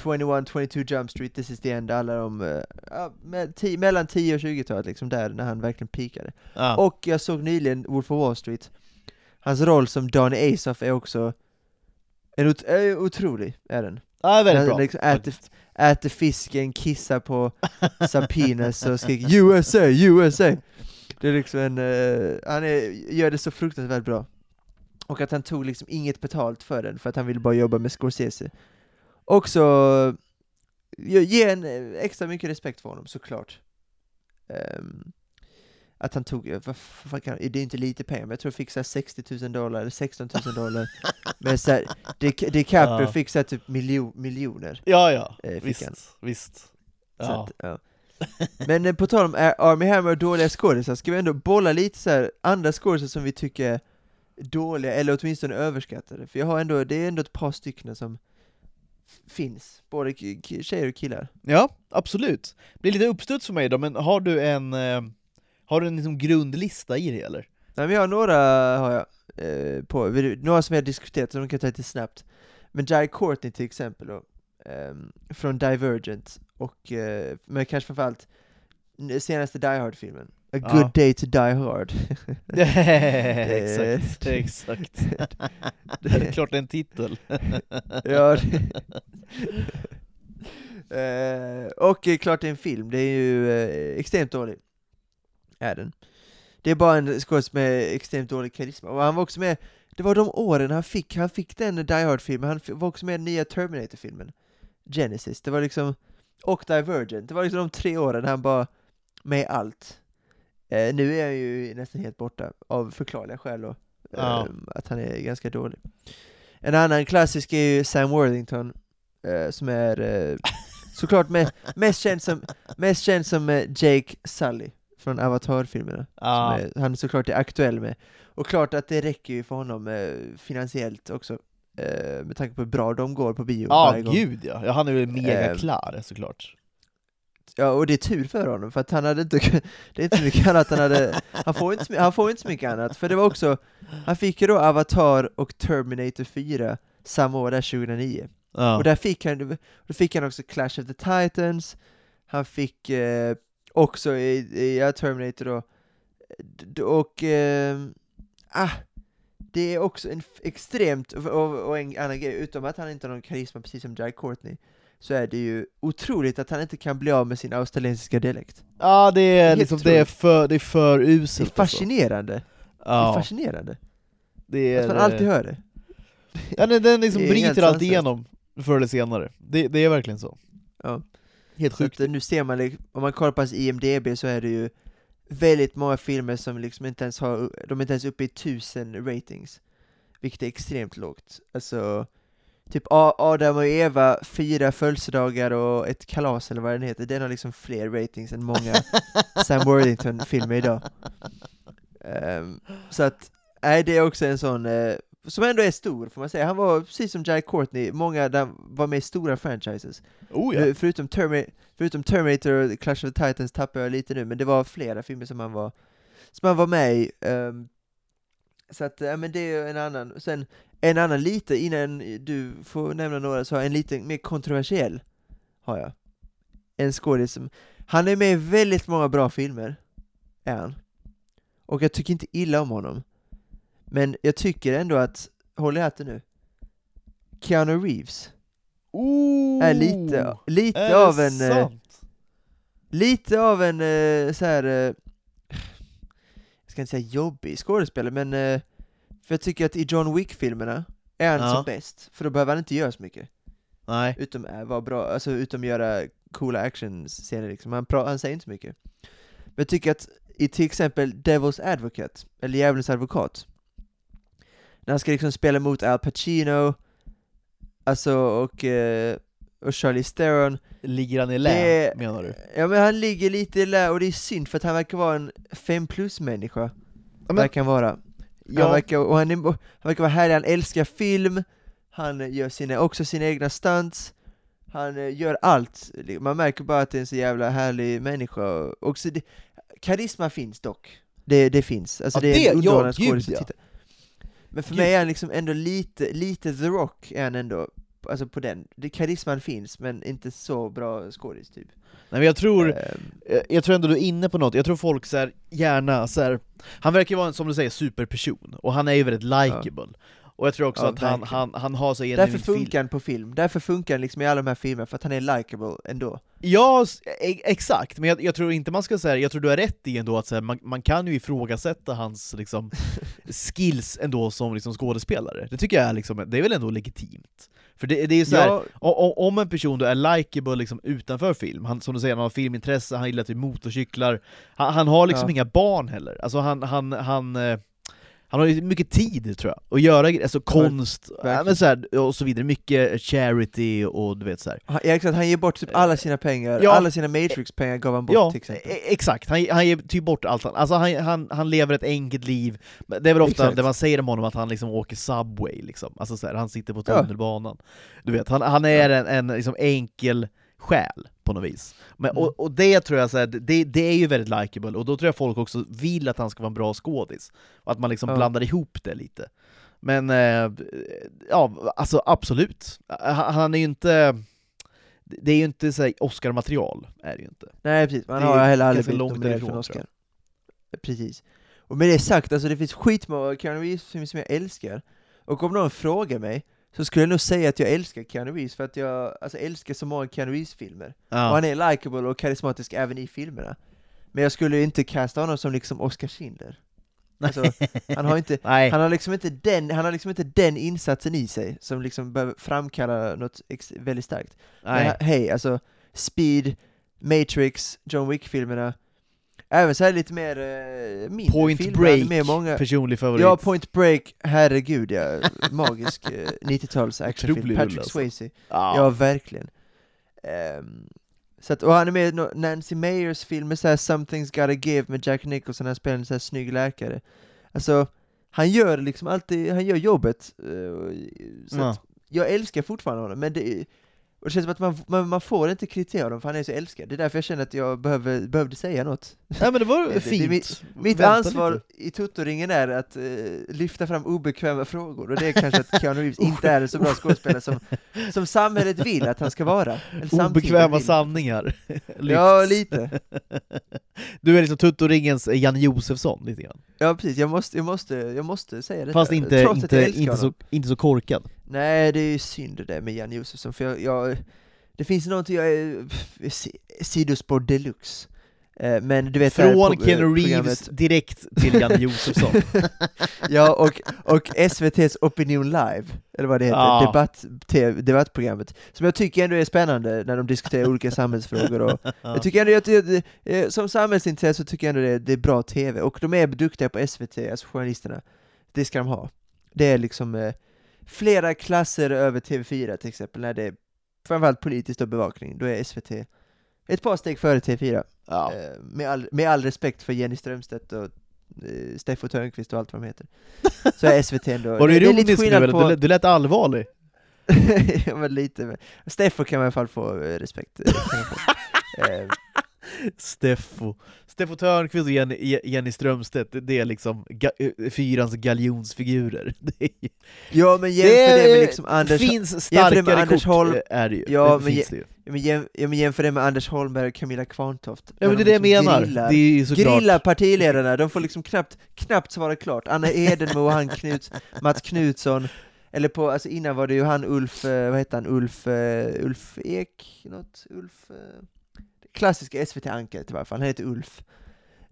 21, 22 Jump Street, This is the end, alla de, uh, ja, me- ti- mellan 10 och 20-talet liksom där, när han verkligen peakade. Ja. Och jag såg nyligen Wolf of Wall Street. Hans roll som Donny Asoff är också en ot- är otrolig, är den. ja, väldigt Han bra. liksom äter, äter fisken, kissar på Sapinas och skriker USA, USA! Det är liksom en, eh, han är, gör det så fruktansvärt bra. Och att han tog liksom inget betalt för den, för att han ville bara jobba med Scorsese. Också, ge en eh, extra mycket respekt för honom, såklart. Ehm, att han tog, vad fan kan, det är inte lite pengar, men jag tror jag fick så här 60 000 dollar, eller 16 000 dollar. men så här, Dic- DiCaprio Ja. fick så här typ miljo, miljoner. Ja, ja. Eh, visst. han. Visst. Ja. att, ja. Men eh, på tal om Ar- Army Hammer och dåliga skådisar, ska vi ändå bolla lite så här andra skådisar som vi tycker är dåliga, eller åtminstone överskattade? För jag har ändå, det är ändå ett par stycken som finns, både tjejer och killar. ja, absolut. Det blir lite uppstuds för mig då, men har du en, eh, har du en liksom grundlista i det eller? Nej men jag har några, har jag, eh, på, några som jag har diskuterat, så de kan jag ta lite snabbt. Men Jai Courtney till exempel då, från Divergent, och, eh, men kanske framförallt senaste Die Hard-filmen, A Ja. Good Day to Die Hard. exakt, exakt. det är klart det är en titel. ja, eh, och klart det är en film, det är ju eh, extremt dålig. Är den. Det är bara en skådis med extremt dålig karisma, och han var också med, det var de åren han fick, han fick den Die Hard-filmen, han var också med i den nya Terminator-filmen, Genesis, det var liksom, och Divergent, det var liksom de tre åren han bara med allt. Eh, nu är han ju nästan helt borta, av förklarliga skäl då, Ja. eh, att han är ganska dålig. En annan klassisk är ju Sam Worthington, eh, som är eh, såklart me mest känd som, mest känd som eh, Jake Sully från Avatar-filmerna. Ja. Som är, han såklart är aktuell med. Och klart att det räcker ju för honom eh, finansiellt också, eh, med tanke på hur bra de går på bio Ja, varje gång. gud ja. ja. Han är väl mega klar såklart. Ja, och det är tur för honom, för att han hade inte, det är inte mycket annat han hade, han får inte, han får inte så mycket annat, för det var också, han fick ju då Avatar och Terminator 4 samma år, där 2009. Ja. Och där fick han, då fick han också Clash of the Titans, han fick eh, också i, i ja, Terminator då, och eh, ah, det är också en extremt, och, och, en annan grej, utom att han inte har någon karisma precis som Jai Courtney, så är det ju otroligt att han inte kan bli av med sin australiensiska dialekt. ja, det är liksom, det är för, det är för Det är uselt alltså. fascinerande, det är Ja, fascinerande, det att är... man alltid hör det. Ja, den, den liksom Det är bryter allt igenom, förr eller senare. Det, det är verkligen så. Ja. Helt sjukt. att, eh, nu ser man, liksom- om man kollar på hans IMDB så är det ju väldigt många filmer som liksom inte ens har, de är inte ens uppe i tusen ratings. Vilket är extremt lågt. Alltså, typ Adam och Eva, fyra födelsedagar och ett kalas eller vad den heter, den har liksom fler ratings än många Sam Worthington-filmer idag. Ehm, så att, nej det är också en sån, eh, som ändå är stor, får man säga. Han var, precis som Jack Courtney, många där var med i stora franchises. Oh ja. Nu, förutom, Termi förutom Terminator och Clash of the Titans tappar jag lite nu, men det var flera filmer som han var, som han var med i. ehm, så att, ja men det är en annan. Sen, en annan lite, innan du får nämna några, så har jag en lite mer kontroversiell, har jag. En skådis som, han är med i väldigt många bra filmer, är han. Och jag tycker inte illa om honom. Men jag tycker ändå att, håll i hatten nu, Keanu Reeves Oh, är lite, lite är av en, eh, sant? lite av en eh, så här. Eh, jag ska inte säga jobbig skådespelare, men för jag tycker att i John Wick-filmerna är han Ja. som bäst, för då behöver han inte göra så mycket. Nej. Utom vara bra, alltså utom göra coola actionscener liksom. Han, han säger inte så mycket. Men jag tycker att i till exempel Devil's Advocate, eller Djävulens advokat, när han ska liksom spela mot Al Pacino, alltså och, eh, och Charlie Theron, Ligger han i lä, Det- menar du? Ja men han ligger lite i lä, och det är synd för att han verkar vara en 5 plus människa, men- verkar han vara. Han, Ja, verkar, och han, är, han verkar vara härlig, han älskar film, han eh, gör sina, också sina egna stunts, han eh, gör allt, man märker bara att det är en så jävla härlig människa, och också det, karisma finns dock, det, det finns, alltså Ja, det är en underhållande ja, skådis ja. Men för Gud. mig är han liksom ändå lite, lite The Rock är han ändå, alltså på den, det, karisman finns men inte så bra skådis typ. nej, men jag tror, Eh, jag tror ändå du är inne på något, jag tror folk så här, gärna så här, han verkar vara en, som du säger, superperson, och han är ju väldigt likeable. Och jag tror också Ja, att han, han, han har så Därför genuint fil- funkar han på film, därför funkar han liksom i alla de här filmerna, för att han är likable ändå. Ja, e- exakt, men jag, jag tror inte man ska säga, jag tror du har rätt i ändå att här, man, man kan ju ifrågasätta hans liksom, skills ändå som liksom, skådespelare. Det tycker jag är, liksom, det är väl ändå legitimt. För det, det är ju så här, Ja, O- Om en person då är likeable liksom utanför film, han, som du säger, han har filmintresse, han gillar typ motorcyklar, han, han har liksom Ja. inga barn heller, alltså han, han, han, eh, han har ju mycket tid tror jag, att göra alltså konst, ja, så här, och så vidare, mycket charity och du vet så här. han, ja, exakt, han ger bort typ alla sina pengar, Ja. alla sina Matrix-pengar gav han bort Ja, till exempel. e- exakt, han, han ger typ bort allt, han, alltså han, han, han lever ett enkelt liv, det är väl ofta Exakt. det man säger om honom, att han liksom åker Subway liksom, alltså så här, han sitter på tunnelbanan. Du vet, han, han är en, en liksom enkel själ på något vis. Men, Mm. och, och det tror jag, så här, det, det är ju väldigt likeable, och då tror jag folk också vill att han ska vara en bra skådis, och att man liksom Ja. blandar ihop det lite. Men, eh, ja, alltså absolut. Han, han är ju inte... Det är ju inte så Oscar-material, är det ju inte. Nej precis, man har heller aldrig blivit nominerad för en Oscar. Precis. Och med det sagt, alltså det finns skitmånga Keanu Reeves-filmer som jag älskar, och om någon frågar mig, så skulle jag nog säga att jag älskar Keanu Reeves, för att jag alltså, älskar så många Keanu Reeves-filmer. Ja. Och han är likable och karismatisk även i filmerna. Men jag skulle inte casta honom som liksom Oscar Schindler. Alltså, han har inte, Nej. han har liksom inte den, han har liksom inte den insatsen i sig som liksom behöver framkalla något väldigt starkt. Men Nej. he- hej, alltså Speed, Matrix, John Wick-filmerna, även så här lite mer uh, mindre Point filmer, Break, med många... personlig favorit. Ja, Point Break, herregud ja, magisk uh, 90-tals actionfilm, Patrick alltså. Swayze. ja. Ja, verkligen. Ehm, så att, och han är med i Nancy Meyers film med så här Something's Gotta Give med Jack Nicholson, han spelar en så här snygg läkare. Alltså, han gör liksom alltid, han gör jobbet. eh, så Ja. att jag älskar fortfarande honom, men det, och det känns som att man, man, man får inte kritisera honom för han är så älskad. Det är därför jag känner att jag behöver, behövde säga något. Nej men det var Det- det- fint. mitt- Mitt ansvar lite. i Tuttoringen är att eh, lyfta fram obekväma frågor, och det är kanske att Keanu Reeves inte är en så bra skådespelare som, som samhället vill att han ska vara. Eller Obekväma sanningar. Ja, lite. Du är liksom Tuttoringens Janne Josefsson lite grann. Ja, precis. Jag måste, jag måste, jag måste säga detta. Fast inte, inte, inte, så, inte så korkad. Nej, det är ju synd det med Jan Josefsson, för jag, jag det finns någonting jag är, sidospår deluxe. Eh, men du vet Från pro- Keanu Reeves direkt till Janne Josefsson. Ja, och, och SVT's Opinion Live, eller vad det heter, Ja. debatt, debattprogrammet, som jag tycker ändå är spännande när de diskuterar olika samhällsfrågor och jag tycker ändå att det, eh, som samhällsintresse så tycker jag ändå det, det är bra TV, och de är duktiga på SVT, alltså journalisterna. Det ska de ha. Det är liksom eh, flera klasser över TV4 till exempel, när det är framförallt politiskt och bevakning, då är SVT ett par steg före TV4. ja. Eh, med, all, med all respekt för Jenny Strömstedt och eh, Steffo Törnqvist och allt vad de heter. Så är SVT ändå... Var du ironisk nu eller? på- Du, lät- allvarlig. ja, men lite. Men Steffo kan man i alla fall få eh, respekt. få. Steffo. Steffo Törnqvist och Jenny, Jenny Strömstedt, det- det är liksom ga, eh, fyrans galjonsfigurer. Det, ja, men jämför det, med liksom Anders... finns det starkare med Anders kort, Holm- eh, är det ju. Ja, det men finns det ju. Ja, men, jäm, ja, men jämför det med Anders Holmberg och Camilla Kvarntoft. Ja men det är de det jag liksom menar. Grillar, Det är såklart... grillar partiledarna, de får liksom knappt, knappt svara klart. Anna Edenmo och han Knuts, Mats Knutsson, eller på, alltså innan var det ju han Ulf, eh, vad heter han, Ulf, Ulf Ek, något, Ulf, klassiska SVT-ankaret i varje fall, han heter Ulf.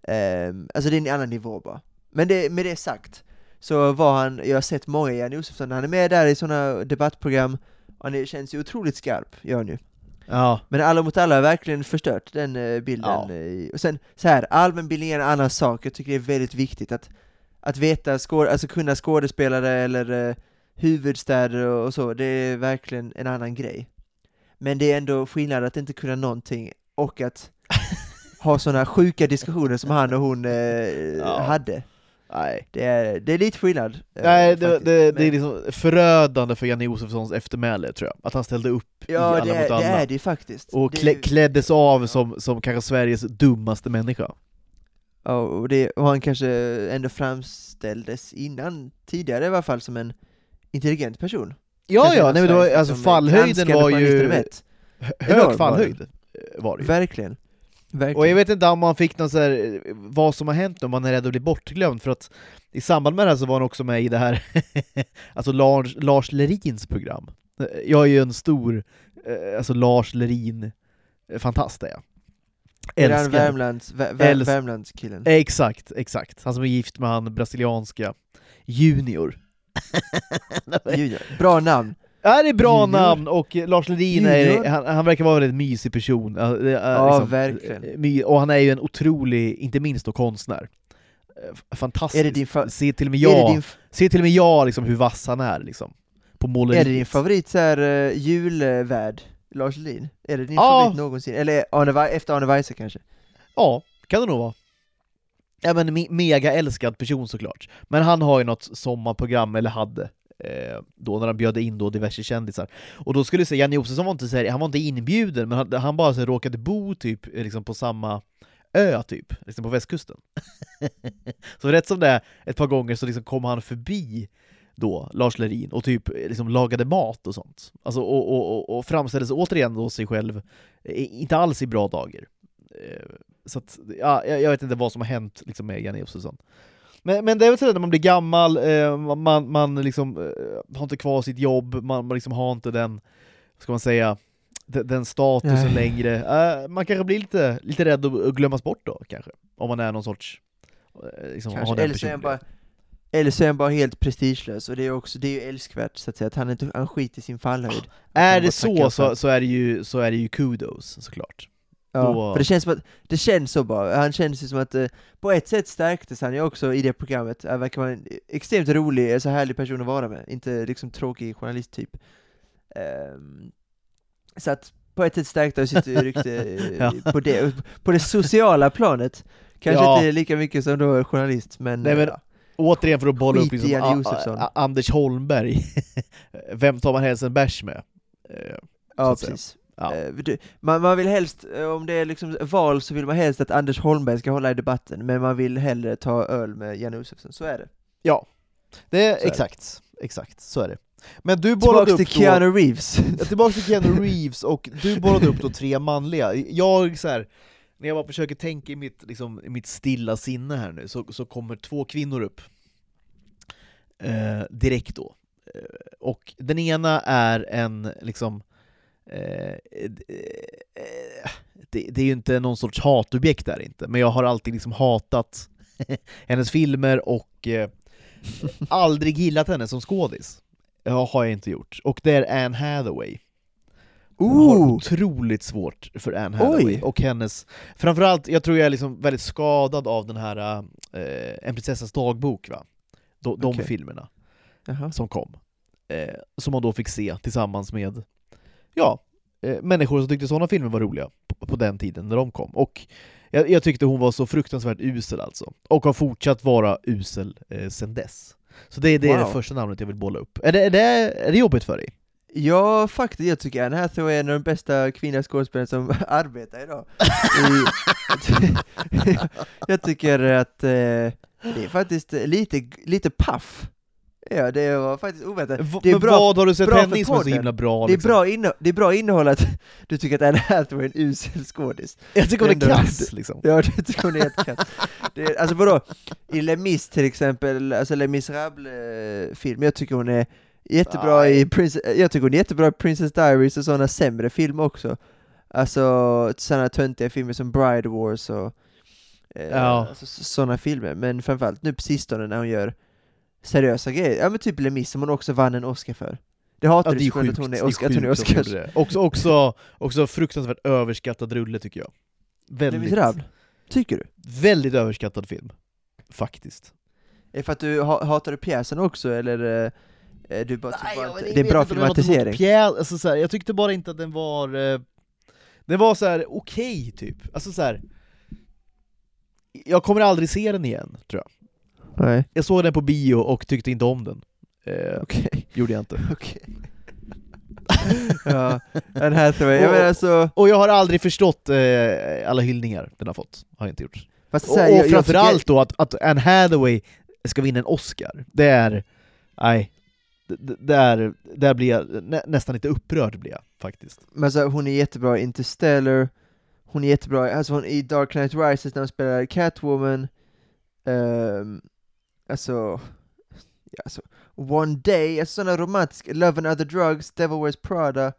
Ehm, alltså det är en annan nivå bara. Men det, med det sagt, så var han, jag har sett många Janne Josefsson, han är med där i sådana debattprogram, och han känns ju otroligt skarp, gör han ju. Ja. Men Alla mot alla har verkligen förstört den eh, bilden. Ja. Och sen så här, allmänbildning är en annan sak, jag tycker det är väldigt viktigt att, att veta, skå, alltså kunna skådespelare eller eh, huvudstäder och, och så, det är verkligen en annan grej. Men det är ändå skillnad att inte kunna någonting och att ha sådana sjuka diskussioner som han och hon eh, hade. Nej. Det är, det är lite skillnad. eh, Nej, det, det, det är liksom förödande för Janne Josefssons eftermäle tror jag, att han ställde upp i Ja, Alla det mot är, det alla. är det faktiskt. och det, klä, kläddes av som, som kanske Sveriges dummaste människa. Ja, och, det, och han kanske ändå framställdes innan, tidigare i alla fall, som en intelligent person. Ja, Kanske ja, nej, men det var, Sveriges alltså liksom fallhöjden var ju hög fallhöjd. Eh, Var det ju. Verkligen. Verkligen. Och jag vet inte om man fick någon så här, eh, vad som har hänt om man är rädd att bli bortglömd, för att i samband med det här så var han också med i det här, alltså Lars, Lars Lerins program. Eh, Jag är ju en stor, eh, alltså Lars Lerin, eh, fantast är jag. Älskar. Värmlands, vä, vä, Älsk- Värmlandskillen? Exakt, exakt. Han som är gift med han brasilianska Junior. Junior. Bra namn. Ja, det är bra Junior. namn, och eh, Lars Ledin är, han, han verkar vara en väldigt mysig person. Ja, det är Ja, liksom, verkligen. eh, Och han är ju en otrolig, inte minst då konstnär. Eh, Fantastisk. Är det fa- Se till och med jag, se till och med jag liksom hur vass han är liksom. På måleriet. är det din favorit så här, uh, julvärd, Lars Lin? Är det din Ja. favorit någonsin? Eller Arne, efter Arne Weise kanske? Ja, kan det nog vara. Ja men me- mega älskad person såklart. Men han har ju något sommarprogram, eller hade, eh, Eh, då när han bjöd in då diverse kändisar. Och då skulle jag säga, Janne Josefsson var inte, så här, han var inte inbjuden, men han, han bara så här, råkade bo typ eh, liksom på samma ö typ, liksom på västkusten. så rätt som det är, ett par gånger så liksom kom han förbi då, Lars Lerin, och typ eh, liksom lagade mat och sånt. Alltså, och, och, och, och framställde sig återigen då sig själv, inte alls i bra dagar. Så att, ja, jag, jag vet inte vad som har hänt liksom, med Janne Josefsson. Men, men det är väl sådär när man blir gammal, eh, man, man liksom, eh, har inte kvar sitt jobb, man, man liksom har inte den, vad ska man säga, den, statusen Nej. längre. Eh, man kanske blir lite, lite rädd att, glömmas bort då kanske, om man är någon sorts, liksom, har Kanske. den Eller så, är bara, eller så är han bara helt prestigelös, och det är också, det är ju älskvärt så att säga, att han inte, han skiter i sin fallhöjd. Är man det så, så, så, är det ju, så är det ju kudos såklart. Ja, Då- för det känns som att, det känns så bara, han känns ju som att eh, på ett sätt stärktes han ju också i det programmet, han verkar vara en extremt rolig, så härlig person att vara med, inte liksom tråkig journalist typ. Ehm, så att på ett sätt stärkte han sitt rykte eh, Ja. på, det, på det sociala planet, kanske Ja. inte lika mycket som då journalist, men, Nej, men- ja. Återigen för att bolla upp Skit i liksom, A- Anders Holmberg, vem tar man helst en bärs med? Eh, ja att säga. Ja. Eh, Man, man vill helst, eh, om det är liksom val så vill man helst att Anders Holmberg ska hålla i debatten, men man vill hellre ta öl med Janne Josefsson, så är det. Ja, det är Så är det. exakt, exakt, så är det. Men du bollade upp till Keanu Reeves. då, tillbaks till Keanu Reeves, och du bollade upp då tre manliga. Jag så här, när jag bara försöker tänka i mitt, liksom, i mitt stilla sinne här nu, så, så kommer två kvinnor upp. Eh, direkt då. Eh, och den ena är en, liksom, eh, det, det är ju inte någon sorts hatobjekt där inte, men jag har alltid liksom hatat hennes filmer och eh, aldrig gillat henne som skådis. Ja, har jag inte gjort. Och det är Anne Hathaway. Jag har Ooh! otroligt svårt för Anne Hathaway Oj. och hennes... Framförallt, jag tror jag är liksom väldigt skadad av den här eh, En prinsessas dagbok, va? De, de Okej. filmerna Jaha. som kom. Eh, som man då fick se tillsammans med, ja, eh, människor som tyckte sådana filmer var roliga på, på den tiden när de kom. Och Jag, jag tyckte hon var så fruktansvärt usel alltså, och har fortsatt vara usel eh, sen dess. Så det, det är Wow. det första namnet jag vill bolla upp. Är det, är det, är det jobbigt för dig? Ja, faktiskt, jag tycker Anne Hathaway är en av de bästa kvinnliga skådespelarna som arbetar idag. Jag tycker att eh, det är faktiskt lite, lite paff. Ja, det var faktiskt oväntat. V- Det är men bra- vad har du sett henne som är så himla bra? Det är, liksom? bra det är bra innehåll att du tycker att Anne Hathaway är en usel skådis. Jag tycker hon är kass liksom. Ja, det tycker hon är jättekass. Det är- Alltså vadå, i Les Mis till exempel, alltså Les Misérables-film, jag tycker hon är jättebra Nej. i Prince- jag tycker hon är jättebra i Princess Diaries och sådana sämre filmer också. Alltså sådana töntiga filmer som Bride Wars och eh, Ja. alltså, sådana filmer, men framförallt nu på sistone när hon gör seriösa grejer, ja men typ Les Mis som hon också vann en Oscar för. Det hatar Ja, du det är såklart sjukt, att hon det är, är Oscar, hon är sjukt att hon Oscars. gjorde det. Också, också, också fruktansvärt överskattad rulle tycker jag. Väldigt, tycker du? väldigt överskattad film. Faktiskt. Är det för att du ha, hatar du pjäsen också, eller? eh, är du bara, typ bara inte, vet det är bra något emot filmatisering? Pjäs, alltså så här, jag tyckte bara inte att den var... Eh, den var så här okej typ. Alltså så här. Jag kommer aldrig se den igen, tror jag. Nej, Jag såg den på bio och tyckte inte om den. Eh, okej, Gjorde jag inte. okej. ja, Anne Hathaway, jag Och- menar alltså, Och jag har aldrig förstått eh, alla hyllningar den har fått. Har jag inte gjort. fast Och, här, och jag, jag framförallt tycker, då att, att Anne Hathaway ska vinna en Oscar, det är... Nej. Där, där blir jag nä, nästan lite upprörd blir jag faktiskt. men alltså, hon är jättebra i Interstellar, hon är jättebra, alltså hon i Dark Knight Rises när hon spelar Catwoman, ehm, alltså, ja, alltså, One Day, alltså sådana romantiska, Love and Other Drugs, Devil Wears Prada,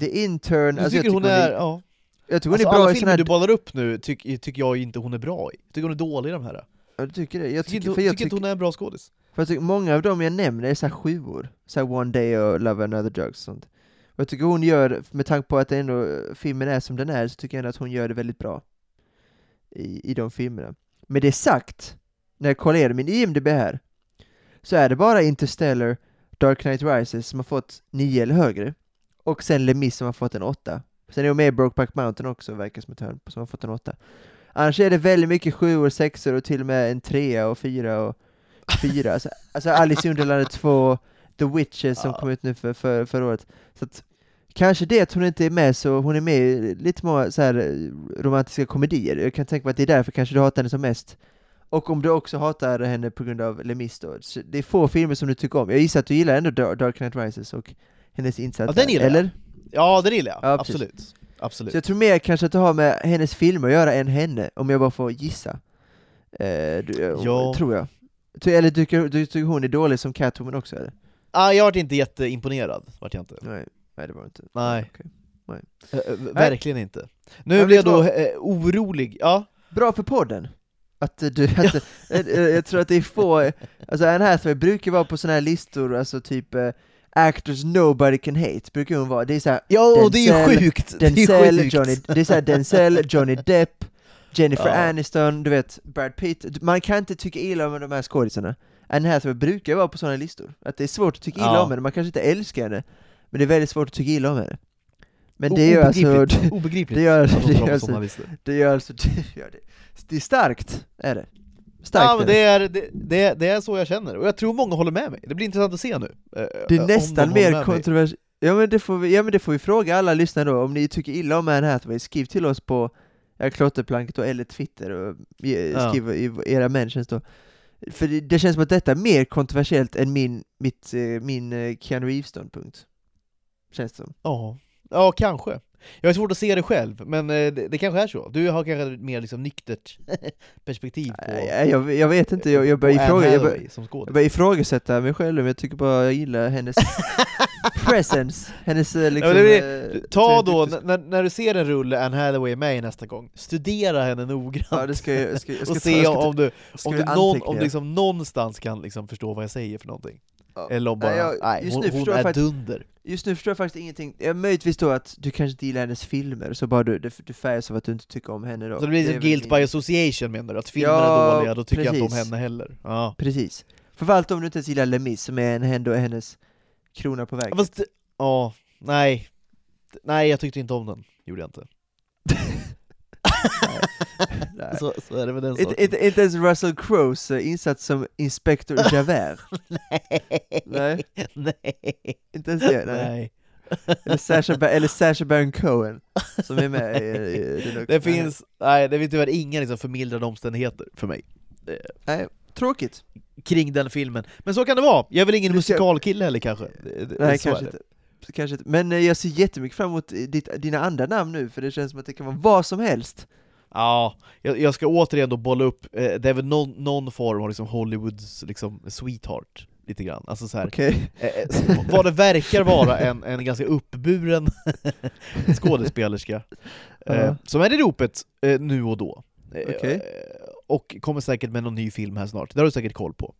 The Intern, Du alltså jag tycker hon är... är, Ja. jag tycker hon Alltså, är bra alla i filmer här du bollar upp nu tycker tycker jag inte hon är bra i. Jag tycker hon är dålig i de här. Ja, du tycker det? Jag tycker, tycker, för jag tycker inte hon är en bra skådis. för jag tycker många av dem jag nämner är så här sjuor, så här One Day och Love and Other Drugs och sånt. Och jag tycker hon gör, med tanke på att det ändå, filmen är som den är, så tycker jag ändå att hon gör det väldigt bra i, i de filmerna. Med det sagt, när jag kollar igenom min IMDB här, så är det bara Interstellar, Dark Knight Rises som har fått 9 eller högre, och sen Les Mis som har fått en 8. Sen är hon med i Brokeback Mountain också, verkar som ett hörn, som har fått en 8. Annars är det väldigt mycket sjuor, sexor och till och med en trea och fyra och fyra. Alltså, alltså Alice i Underlandet 2, The Witches som Ja. kom ut nu för, för, förra året. Så att, kanske det att hon inte är med, så hon är med i lite så här, eh, romantiska komedier. Jag kan tänka mig att det är därför kanske du hatar henne som mest. Och om du också hatar henne på grund av Les Mis då. Så Det är få filmer som du tycker om. Jag gissar att du gillar ändå Dar- Dark Knight Rises och hennes insats Ja, den gillar jag. eller? Ja, det gillar jag. Ja. Absolut. Absolut. Så jag tror mer kanske att det har med hennes filmer att göra än henne, om jag bara får gissa. Eh, du, eh, Ja. Tror jag. Eller tycker du tycker hon är dålig som Catwoman också eller? Ah, jag vart inte jätteimponerad, vart jag inte. Nej, nej det var inte. Nej. Okej. Eh, eh, verkligen inte. Nu blir jag då eh, orolig. Ja, Bra för podden! Att du, att, eh, eh, jag tror att det är få, alltså Anne Hathaway brukar vara på såna här listor, alltså typ eh, Actors nobody can hate, brukar hon vara. Det är såhär ja och det är ju Denzel- sjukt! Det är Denzel, sjukt. Johnny, det är såhär Denzel, Johnny Depp, Jennifer Ja. Aniston, du vet, Brad Pitt. Man kan inte tycka illa om de här skådisarna. Anne Hathaway brukar vara på sådana listor. Att det är svårt att tycka illa Ja. om henne, man kanske inte älskar henne, men det är väldigt svårt att tycka illa om henne. Men det gör alltså, Obegripligt. Det gör- de det gör alltså- det gör alltså, det, gör det. det är starkt, är det. Starkt Ja men det är, det, det, det är så jag känner, och jag tror många håller med mig. Det blir intressant att se nu. eh, Det är nästan mer kontroversiellt. Ja men, det får vi, ja men det får vi fråga alla lyssnare då, om ni tycker illa om Anne Hathaway, skriv till oss på ja, klotterplanket eller Twitter och Ja. skriv i era mentions då. För det, det känns som att detta är mer kontroversiellt än min, mitt, eh, min eh, Keanu Reeves-ståndpunkt. Känns det som. Ja, ja kanske. Jag har svårt att se det själv, men eh, det, det kanske är så. Du har kanske ett mer liksom nyktert perspektiv på, Nej, jag, jag vet inte, jag, jag börjar ifråga, jag bör, jag börjar ifrågasätta mig själv, men jag tycker bara jag gillar hennes presence, hennes eh, liksom... det eh, Ta så då, jag n- när, när du ser en rulle Anne Hathaway med nästa gång, studera henne noggrant Ja, det ska jag, jag ska, jag ska och se jag om du, om du, någon, om du liksom någonstans kan liksom förstå vad jag säger för någonting. Ja. Eller bara, Nej, jag- nej, just hon, nu hon jag är faktiskt- dunder. Just nu förstår jag faktiskt ingenting, ja, möjligtvis då att du kanske inte gillar hennes filmer, så bara du, du, du färgas av att du inte tycker om henne då. Så det blir som väl guilt by association menar du? Att filmerna Ja, är dåliga, då tycker jag inte om precis. henne heller. Ja. Precis. Framförallt om du inte ens gillar Les Mis, som är en, ändå är hennes krona på vägen. Fast, ja, nej. Nej, jag tyckte inte om den. Gjorde jag inte. Nej. Så, så är det med den Inte, saken. inte, inte ens Russell Crowes eh, insats som Inspector Javert. Nej. Nej. Inte ens det? Nej. Nej. Eller Sacha, Ba- eller Sacha Baron Cohen, som är med i, i också. Det finns, nej det finns tyvärr inga liksom förmildrande omständigheter för mig Nej, tråkigt. kring den filmen. Men så kan det vara, jag är väl ingen musikalkille heller kanske? Det- det- Nej, kanske inte. Kanske inte. Men eh, jag ser jättemycket fram emot ditt, dina andra namn nu, för det känns som att det kan vara vad som helst. Ja, jag, jag ska återigen då bolla upp, eh, det är väl någon, någon form av liksom Hollywoods liksom sweetheart, lite grann. Alltså så här, Okej? eh, eh, vad det verkar vara en, en ganska uppburen skådespelerska, eh, Ja. som är i ropet eh, nu och då. Eh, eh, Och kommer säkert med någon ny film här snart, det har du säkert koll på.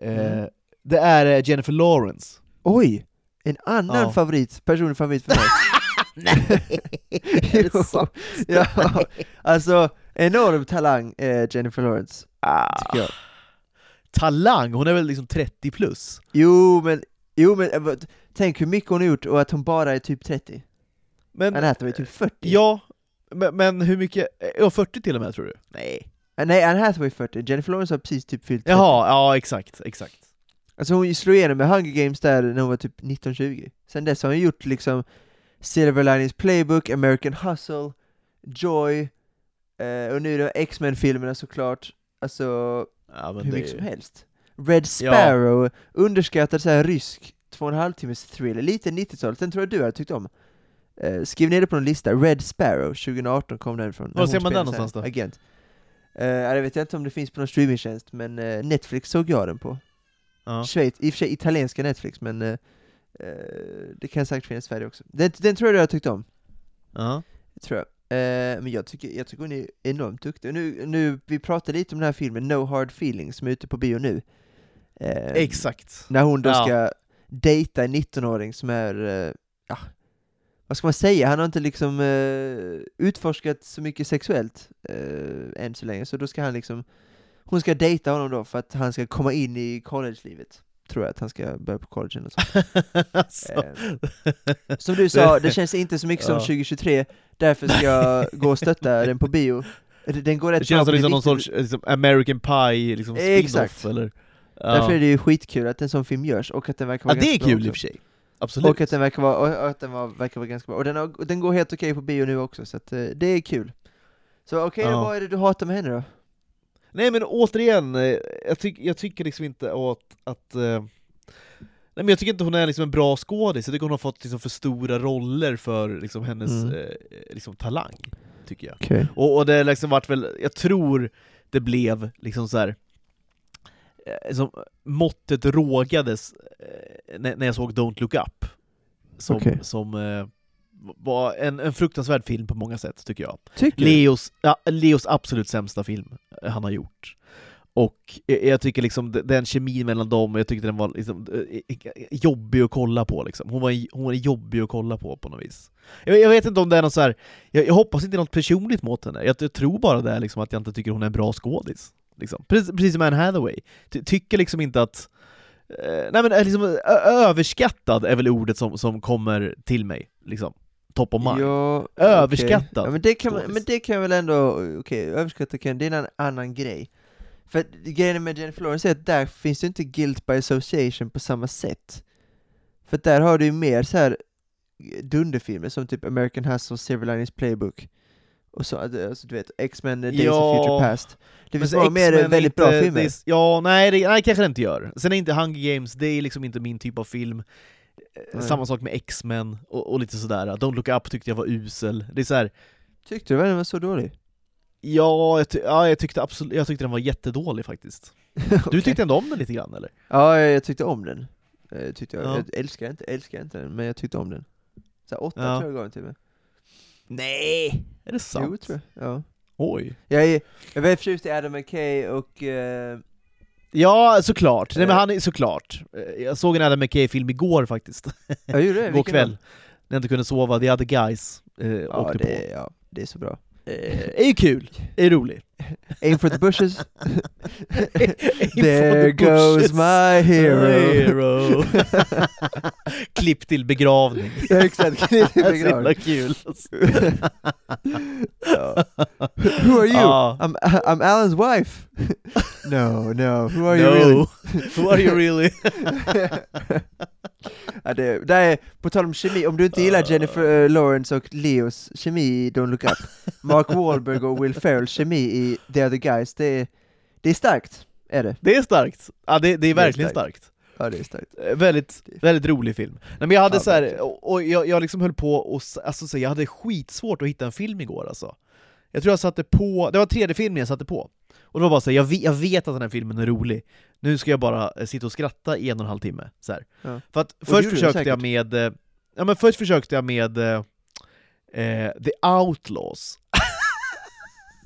Eh, Mm. Det är eh, Jennifer Lawrence. Oj! En annan Ja. favorit, personlig favorit för mig. Nej, är det Jo. sant? ja, alltså enorm talang eh, Jennifer Lawrence, Ah, tycker jag. talang, hon är väl liksom 30 plus? Jo men, jo men eh, tänk hur mycket hon har gjort och att hon bara är typ 30. Men, Hathaway är typ 40. ja, men, men hur mycket, ja 40 till och med tror du? Nej. Eh, Nej, Anne Hathaway är 40, Jennifer Lawrence har precis typ fyllt 30. Jaha, ja exakt, exakt. Alltså hon slog igenom med Hunger Games där när hon var typ 19-20. Sen dess har hon gjort liksom Silver Linings Playbook, American Hustle, Joy, eh, och nu är det X-Men-filmerna såklart. Alltså, Ja, hur mycket som helst. Red Sparrow, underskattad så här rysk två och en halv timmes thriller, lite 90-talet, den tror jag du hade tyckt om. Eh, skriv ner det på en lista, Red Sparrow, 2018 kom den ifrån. Var ser man den någonstans då? Agent. Eh, ja, det vet jag inte om det finns på någon streamingtjänst, men eh, Netflix såg jag den på. Ja. Schweiz, i och för sig italienska Netflix, men eh, eh, det kan säkert finnas i Sverige också. Den, den tror jag du har tyckt om, Ja. tror jag. Eh, men jag tycker, jag tycker hon är enormt duktig. Nu, nu, vi pratade lite om den här filmen, No Hard Feelings, som är ute på bio nu. Eh, Exakt. När hon då Ja. ska dejta en 19-åring som är, eh, ja, vad ska man säga, han har inte liksom eh, utforskat så mycket sexuellt eh, än så länge, så då ska han liksom, hon ska dejta honom då för att han ska komma in i college-livet. Tror jag att han ska börja på college eller så. alltså, Eh, Som du sa, det känns inte så mycket som Ja. 2023, därför ska jag gå och stötta den på bio. Den går rätt det känns bra, som liksom det är någon sorts liksom American Pie liksom Exakt. spin-off eller? Ja. Därför är det ju skitkul att en sån film görs, och att den verkar ja vara det är ganska bra kul i och för sig. Absolut. Och att den verkar vara, att den var, verkar vara ganska bra. Och den, har, den går helt okej på bio nu också, så att, eh, det är kul. Så okej, Ja. då, vad är det du hatar med henne då? Nej men återigen, eh, jag, tyck, jag tycker liksom inte att, att eh, Nej men jag tycker inte hon är liksom en bra skådis, jag tycker hon har fått liksom för stora roller för liksom hennes Mm. eh, liksom talang, tycker jag. Okej. Och, och det har liksom varit väl, jag tror det blev liksom så här. eh, Som måttet rågades eh, när, när jag såg Don't Look Up Som, Okej. som var en, en fruktansvärd film på många sätt, tycker jag. Tycker? Leos, ja, Leos absolut sämsta film eh, han har gjort. Och jag, tycker liksom den kemin mellan dem, jag tyckte den var liksom, eh, eh, jobbig att kolla på liksom. Hon var, hon var jobbig att kolla på på något vis. Jag, jag vet inte om det är något så här, jag, jag hoppas inte något personligt mot henne, jag, jag tror bara det är liksom att jag inte tycker hon är en bra skådis. Liksom. Precis, precis som Anne Hathaway. Ty, tycker liksom inte att eh, nej men liksom, överskattad är väl ordet som, som kommer till mig, liksom. Top of mind. Ja, Överskattad okej. Ja, men, det kan man, men det kan jag väl ändå, okej, överskattad kan, det är en annan grej. För grejen med Jennifer Lawrence är att där finns det inte guilt by association på samma sätt. För där har du ju mer så här dunderfilmer som typ American Hustle, Silver Linings Playbook, och så, alltså, du vet, X-Men, Days Ja, of Future Past. Det finns bara mer väldigt bra filmer. är- ja, nej, det, nej kanske det inte gör. Sen är inte Hunger Games, det är liksom inte min typ av film. Eh, Nej. Samma sak med X-Men och, och lite sådär. Don't Look Up tyckte jag var usel. Det är så här, Tyckte du den var så dålig? ja, jag, ty- ja jag, tyckte absolut, jag tyckte den var jättedålig faktiskt. Du tyckte ändå om den lite grann eller? Ja, jag, tyckte om den. Eh, tyckte jag. Ja. jag älskar inte, älskar inte den, men jag tyckte om den. Så här, åtta Ja. tror jag gav den till mig. Nej! Är det sant? Jo, tror jag. Ja. Oj. Jag är, jag är väldigt förtjust i Adam McKay och... eh, Ja, såklart. Nej men Eh. han är såklart. Eh, Jag såg en Adam McKay-film igår faktiskt. jag gjorde det, Igår kväll. När jag inte kunde sova, The Other Guys eh, Ja åkte det, på. ja, det är så bra. Eh, är ju kul, är rolig. Aim for the bushes. There the goes bushes. my hero. Hero. Klipp till begravning. Ja, Exakt, Det det är är så himla kul. Ja. Who are you? Ja. I'm, I'm Alan's wife. no, no, who are you really? who are you really? Ja, det, det är, på tal om kemi, om du inte gillar Jennifer eh, Lawrence och Leos kemi i Don't Look Up, Mark Wahlberg och Will Ferrells kemi i The Other Guys, det är, det är starkt, är det. Det är starkt. Ja, det, det är Det är verkligen starkt. starkt. Ja, det är starkt. Eh, Väldigt, väldigt rolig film. Nej, men jag hade Ja, så här, verkligen. och, jag, jag liksom höll på och alltså, så jag hade skitsvårt att hitta en film igår alltså. Jag tror jag satte på, det var tredje filmen jag satte på. Och det var bara så här, jag, ve- jag vet att den här filmen är rolig, nu ska jag bara eh, sitta och skratta i en och en halv timme. Så här. Ja. För att först gjorde du försökte säkert. jag med, eh, ja men först försökte jag med eh, eh, The Outlaws.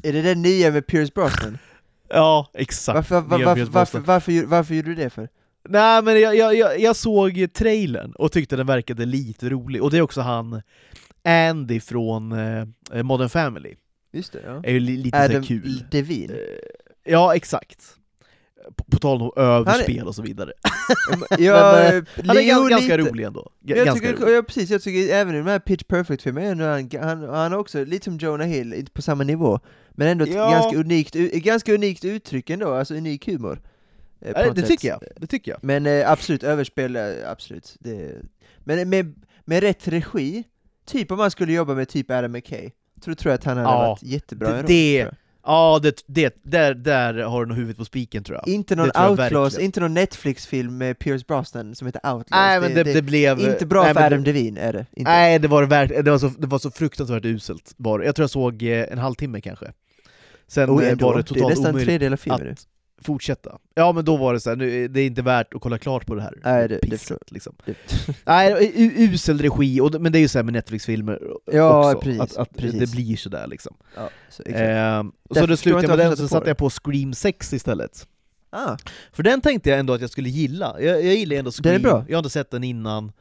Är det den nya med Pierce Brosnan? Ja, exakt. Varför, var, Nya varför, Pierce varför, Brosnan. varför, gjorde- varför gjorde du det för? Nej men jag, jag, jag, jag såg trailern och tyckte den verkade lite rolig, och det är också han Andy från eh, Modern Family, Just det, ja. är ju li, lite så Adam här kul. Devine. Eh, Ja, exakt. På, på tal om överspel Han och så vidare. Ja, Men, eh, Han är ganska lite. rolig ändå. G- Jag ganska tycker, rolig. ja, precis, jag tycker även i de här Pitch Perfect-filmerna, han, han, han har också, lite som Jonah Hill, inte på samma nivå, men ändå ett Ja. ganska, unikt, ganska unikt uttryck ändå, alltså unik humor. eh, Ja, det tycker jag. Det tycker jag. Men eh, absolut, överspel, absolut. Det, men med, med rätt regi, typ om man skulle jobba med typ Adam McKay, tror, tror jag att han hade Ja, varit jättebra det- i rollen, det-. Ja, det, det, där, där har du nog huvudet på spiken tror jag. Inte någon det Outlaws, verkligen. inte någon Netflix-film med Pierce Brosnan som heter Outlaws. Nej men det, det, blev... inte bra nej, för Adam det, Devine är det. Inte. Nej, det var, det, verk, det, var så, det var så fruktansvärt uselt det. Jag tror jag såg eh, en halvtimme kanske. Sen Och eh, ändå, var det det är totalt nästan en tredjedel av filmen fortsätta. Ja men då var det så här, nu, det är inte värt att kolla klart på det här Nej, det- pisset, liksom. Det- Nej, u- usel regi, och, men det är ju så med Netflix-filmer Ja, också, precis, att, att precis. det blir sådär liksom. Ja, så. Ehm, Därför så då slutade jag med den, så satte jag på Scream 6 istället. ah, För den tänkte jag ändå att jag skulle gilla, jag, jag gillar ändå Scream, bra. jag har inte sett den innan.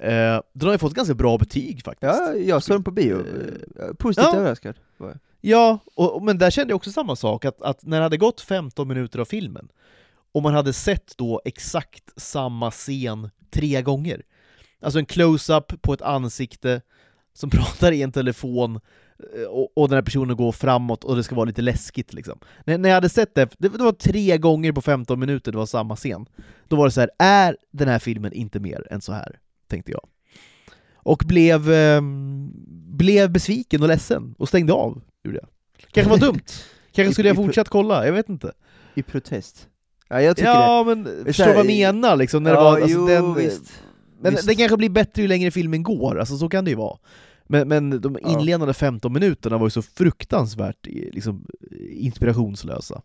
Uh, den har ju fått ganska bra betyg faktiskt. ja, jag såg den på bio. Eh, Positivt ja. överraskad. var jag. Ja, och, och- men där kände jag också samma sak, att, att när det hade gått 15 minuter av filmen, och man hade sett då exakt samma scen tre gånger, alltså en close-up på ett ansikte som pratar i en telefon, eh, och, och den här personen går framåt och det ska vara lite läskigt liksom. När, när jag hade sett det, det, det var tre gånger på 15 minuter det var samma scen, då var det så här: är den här filmen inte mer än så här? Tänkte jag. Och blev, ehm, blev besviken och ledsen, och stängde av, gjorde jag. Kanske var dumt. Kanske skulle jag fortsatt kolla, jag vet inte. I protest. Ja, jag tycker Ja, men är förstår så vad jag menar liksom, när det. det var, alltså, jo, den, visst. men visst. den kanske blir bättre ju längre filmen går, alltså så kan det ju vara. Men, men de Ja. inledande 15 minuterna var ju så fruktansvärt eh, liksom, inspirationslösa.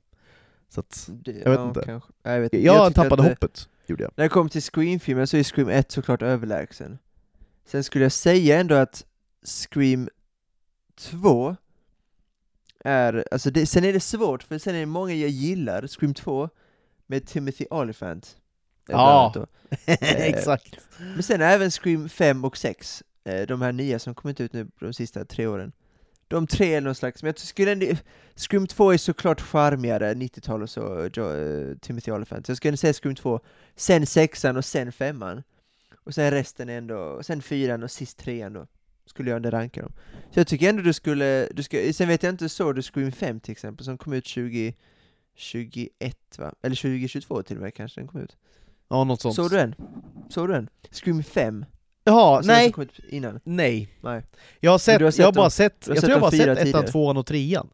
Så att, Det, jag vet ja, inte. Kanske. Jag, vet, jag, jag tappade eh, hoppet, gjorde jag. När det kom till Scream-filmen så är Scream 1 såklart överlägsen. Sen skulle jag säga ändå att Scream 2 är, alltså det, sen är det svårt, för sen är det många jag gillar, Scream 2 med Timothy Olyphant. eh, Ja. Exakt. Men sen även Scream 5 och 6, eh, de här nya som kommit ut nu de sista tre åren. De tre är någon slags, men jag skulle ändå, Scream 2 är såklart charmigare, 90-tal och så, jo, eh, Timothy Olyphant. Så jag skulle ändå säga Scream 2, sen sexan och sen femman. Och sen resten är ändå, och sen fyran och sist trean då. Skulle jag ändå ranka dem. Så jag tycker ändå du skulle, du ska, sen vet jag inte, såg du Scream 5 till exempel, som kom ut 2021 va? Eller 2022 till och med kanske den kom ut. Ja, något sånt. Såg du den? Såg du den? Scream 5? Jaha, nej, innan. nej. Nej. Jag har sett, har sett jag har bara sett, jag tror jag bara sett ettan, tvåan och trean.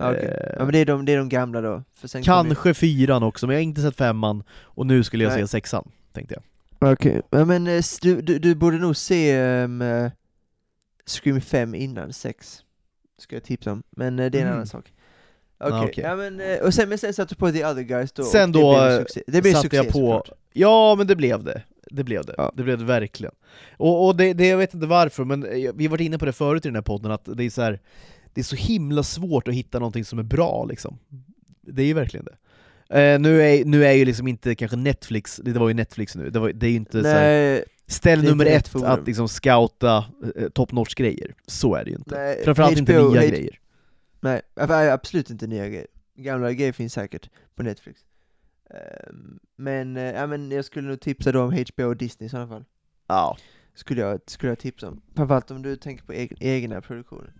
Okej. Eh, ja men det är de, det är de gamla då. Kanske fyran också, men jag har inte sett femman, och nu skulle jag Nej. se sexan, tänkte jag. Okej, ja, men eh, du, du, du borde nog se eh, Scream 5 innan 6. Ska jag tipsa om, men eh, det är en Mm. annan sak. Okej, Ah, okej. ja, men, och sen, men sen satte du på The Other Guys då, Sen då, det blev. Det blev satte jag på- såklart. Ja, men det blev det. Det blev det. Ja. Det blev det verkligen. Och, och det, det, jag vet inte varför, men vi har varit inne på det förut i den här podden, att det är så här, det är så himla svårt att hitta någonting som är bra liksom. Det är ju verkligen det. Eh, nu, är, nu är ju liksom inte kanske Netflix, det var ju Netflix nu, det, var, det är ju inte så här, Nej, ställ nummer inte ett forum. att liksom scouta eh, top notch grejer. Så är det ju inte. nej Framförallt inte HBO nya H- grejer. Nej, ab- absolut inte nya grejer. gamla grejer finns säkert på Netflix. Ehm, men, eh, ja, men jag skulle nog tipsa då om HBO och Disney i sådana fall. Ja. Skulle jag, skulle jag tipsa om. Framförallt om du tänker på egen, egna produktioner.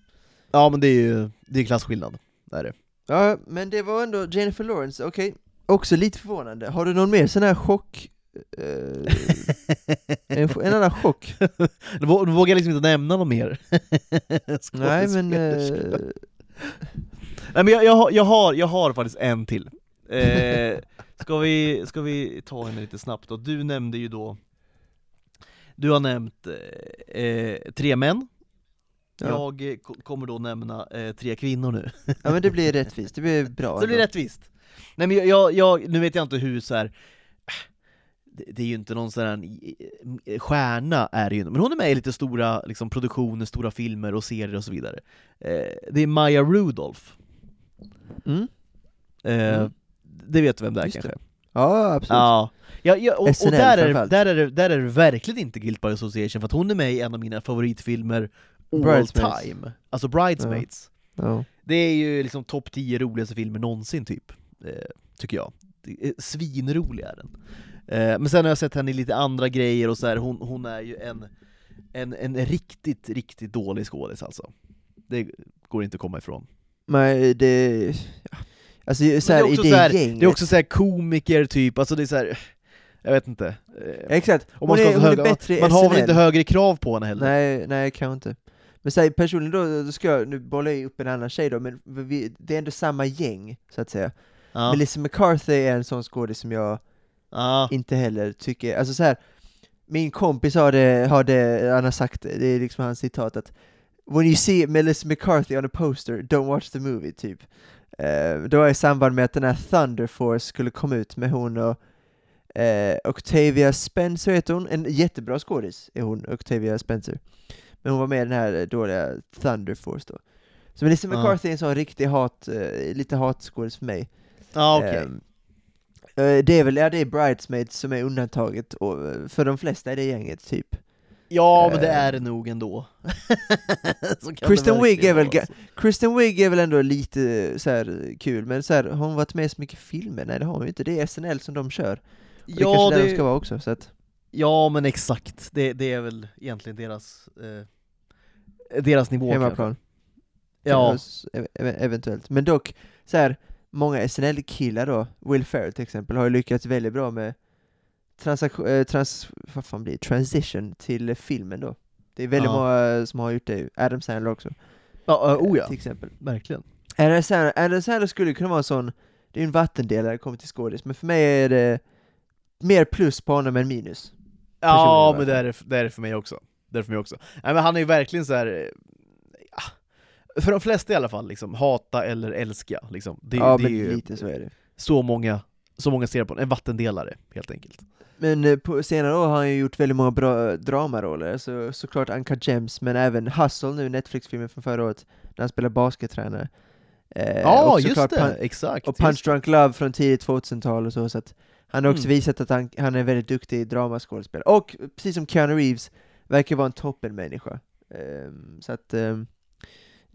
Ja men det är ju, det är klasskillnad, det är det. Ja, men det var ändå Jennifer Lawrence, okej. Också lite förvånande. Har du någon mer sån här chock? eh, en, en annan chock? Du vå- du vågar liksom inte nämna något mer. Nej men... Eh, Nej men jag, jag, har, jag, har, jag har faktiskt en till. Eh, ska, vi, ska vi ta henne lite snabbt då? Du nämnde ju då Du har nämnt eh, eh, tre män Ja. Jag eh, ko- kommer då nämna eh, tre kvinnor nu ja men det blir rättvist, det blir bra. Så det blir rättvist Nej men jag, jag, jag nu vet jag inte hur så här. Det, det är ju inte någon sån här stjärna är det ju men hon är med i lite stora liksom, produktioner, stora filmer och serier och så vidare eh, Det är Maya Rudolph Mm. eh, Mm. Det vet du vem det är Just det. kanske? Ja, absolut. Ja, ja, ja och, och där, är, där, är det, där är det verkligen inte Guilt by Association, för att hon är med i en av mina favoritfilmer all Bridesmaids. time Alltså Bridesmaids Ja. Det är ju liksom topp 10 roligaste filmer någonsin typ, eh, tycker jag. Det är Svinrolig är den. Eh, men sen har jag sett henne i lite andra grejer och så här, hon, hon är ju en, en, en riktigt, riktigt dålig skådis alltså. Det går inte att komma ifrån. Men det... Ja. Alltså så här, i också det så här, gänget... det är också så här komiker typ, alltså det är så här, jag vet inte. Eh, Exakt, om hon, man, ska är, ha hon är höga, bättre i man har väl inte högre krav på henne heller? Nej, nej kanske inte. Men så här, personligen då, då ska jag, nu bollar jag upp en annan tjej då, men vi, det är ändå samma gäng, så att säga. Ja. Melissa McCarthy är en sån skådis som jag Ja. inte heller tycker, alltså så här. min kompis har det, har det, han har sagt det, är liksom hans citat att When you see Melissa McCarthy on a poster, don't watch the movie, typ. Eh, det var i samband med att den här Thunder Force skulle komma ut med hon och eh, Octavia Spencer heter hon, en jättebra skådis är hon, Octavia Spencer. Men hon var med i den här dåliga Thunder Force då. Så Melissa. McCarthy är en sån riktig hat, eh, lite hatskådis för mig. Ja, okej. Ehm, eh, det är väl, ja det är Bridesmaids som är undantaget, och eh, för de flesta är det gänget typ. Ja, men det eh, är det nog ändå. Kristen det Wiig är väl. Kristen Wiig är väl ändå lite så här kul, men så här, har hon varit med i så mycket filmer? Nej det har hon ju inte, det är SNL som de kör. Och det Ja, kanske där de det, ska vara också, så att, ja, men exakt. Det, det är väl egentligen deras, eh, deras nivå hemmaplan. Ja, eventuellt. Men dock, så här, många SNL-killar då, Will Ferrell till exempel, har ju lyckats väldigt bra med transak- eh, trans, vad fan blir det? transition till eh, filmen då. Det är väldigt Ja. många som har gjort det, Adam Sandler också. ja uh, oh eh, ja, Till exempel. verkligen. Adam Sandler, Adam Sandler skulle kunna vara en sån, det är ju en vattendelare kommer till skådis, men för mig är det mer plus på honom än minus. Ja, men det är, det- det är det för mig också. Det är för mig också. Nej, men han är ju verkligen så här. eh, ja, för de flesta i alla fall, liksom, hata eller älska. Liksom. Det, ja det men är ju lite så är det. så många, så många ser på den. En vattendelare, helt enkelt. Men eh, på senare år har han ju gjort väldigt många bra eh, dramaroller, så, såklart Anka Gems, men även Hustle nu, Netflix-filmen från förra året, när han spelar baskettränare. Eh, Ja, just det! Exakt. och Punch Drunk Love från tidigt 2000-tal och så, så att han har också Mm. visat att han, han är väldigt duktig dramaskådespelare. Och precis som Keanu Reeves, verkar vara en toppenmänniska. Ehm, så att ehm,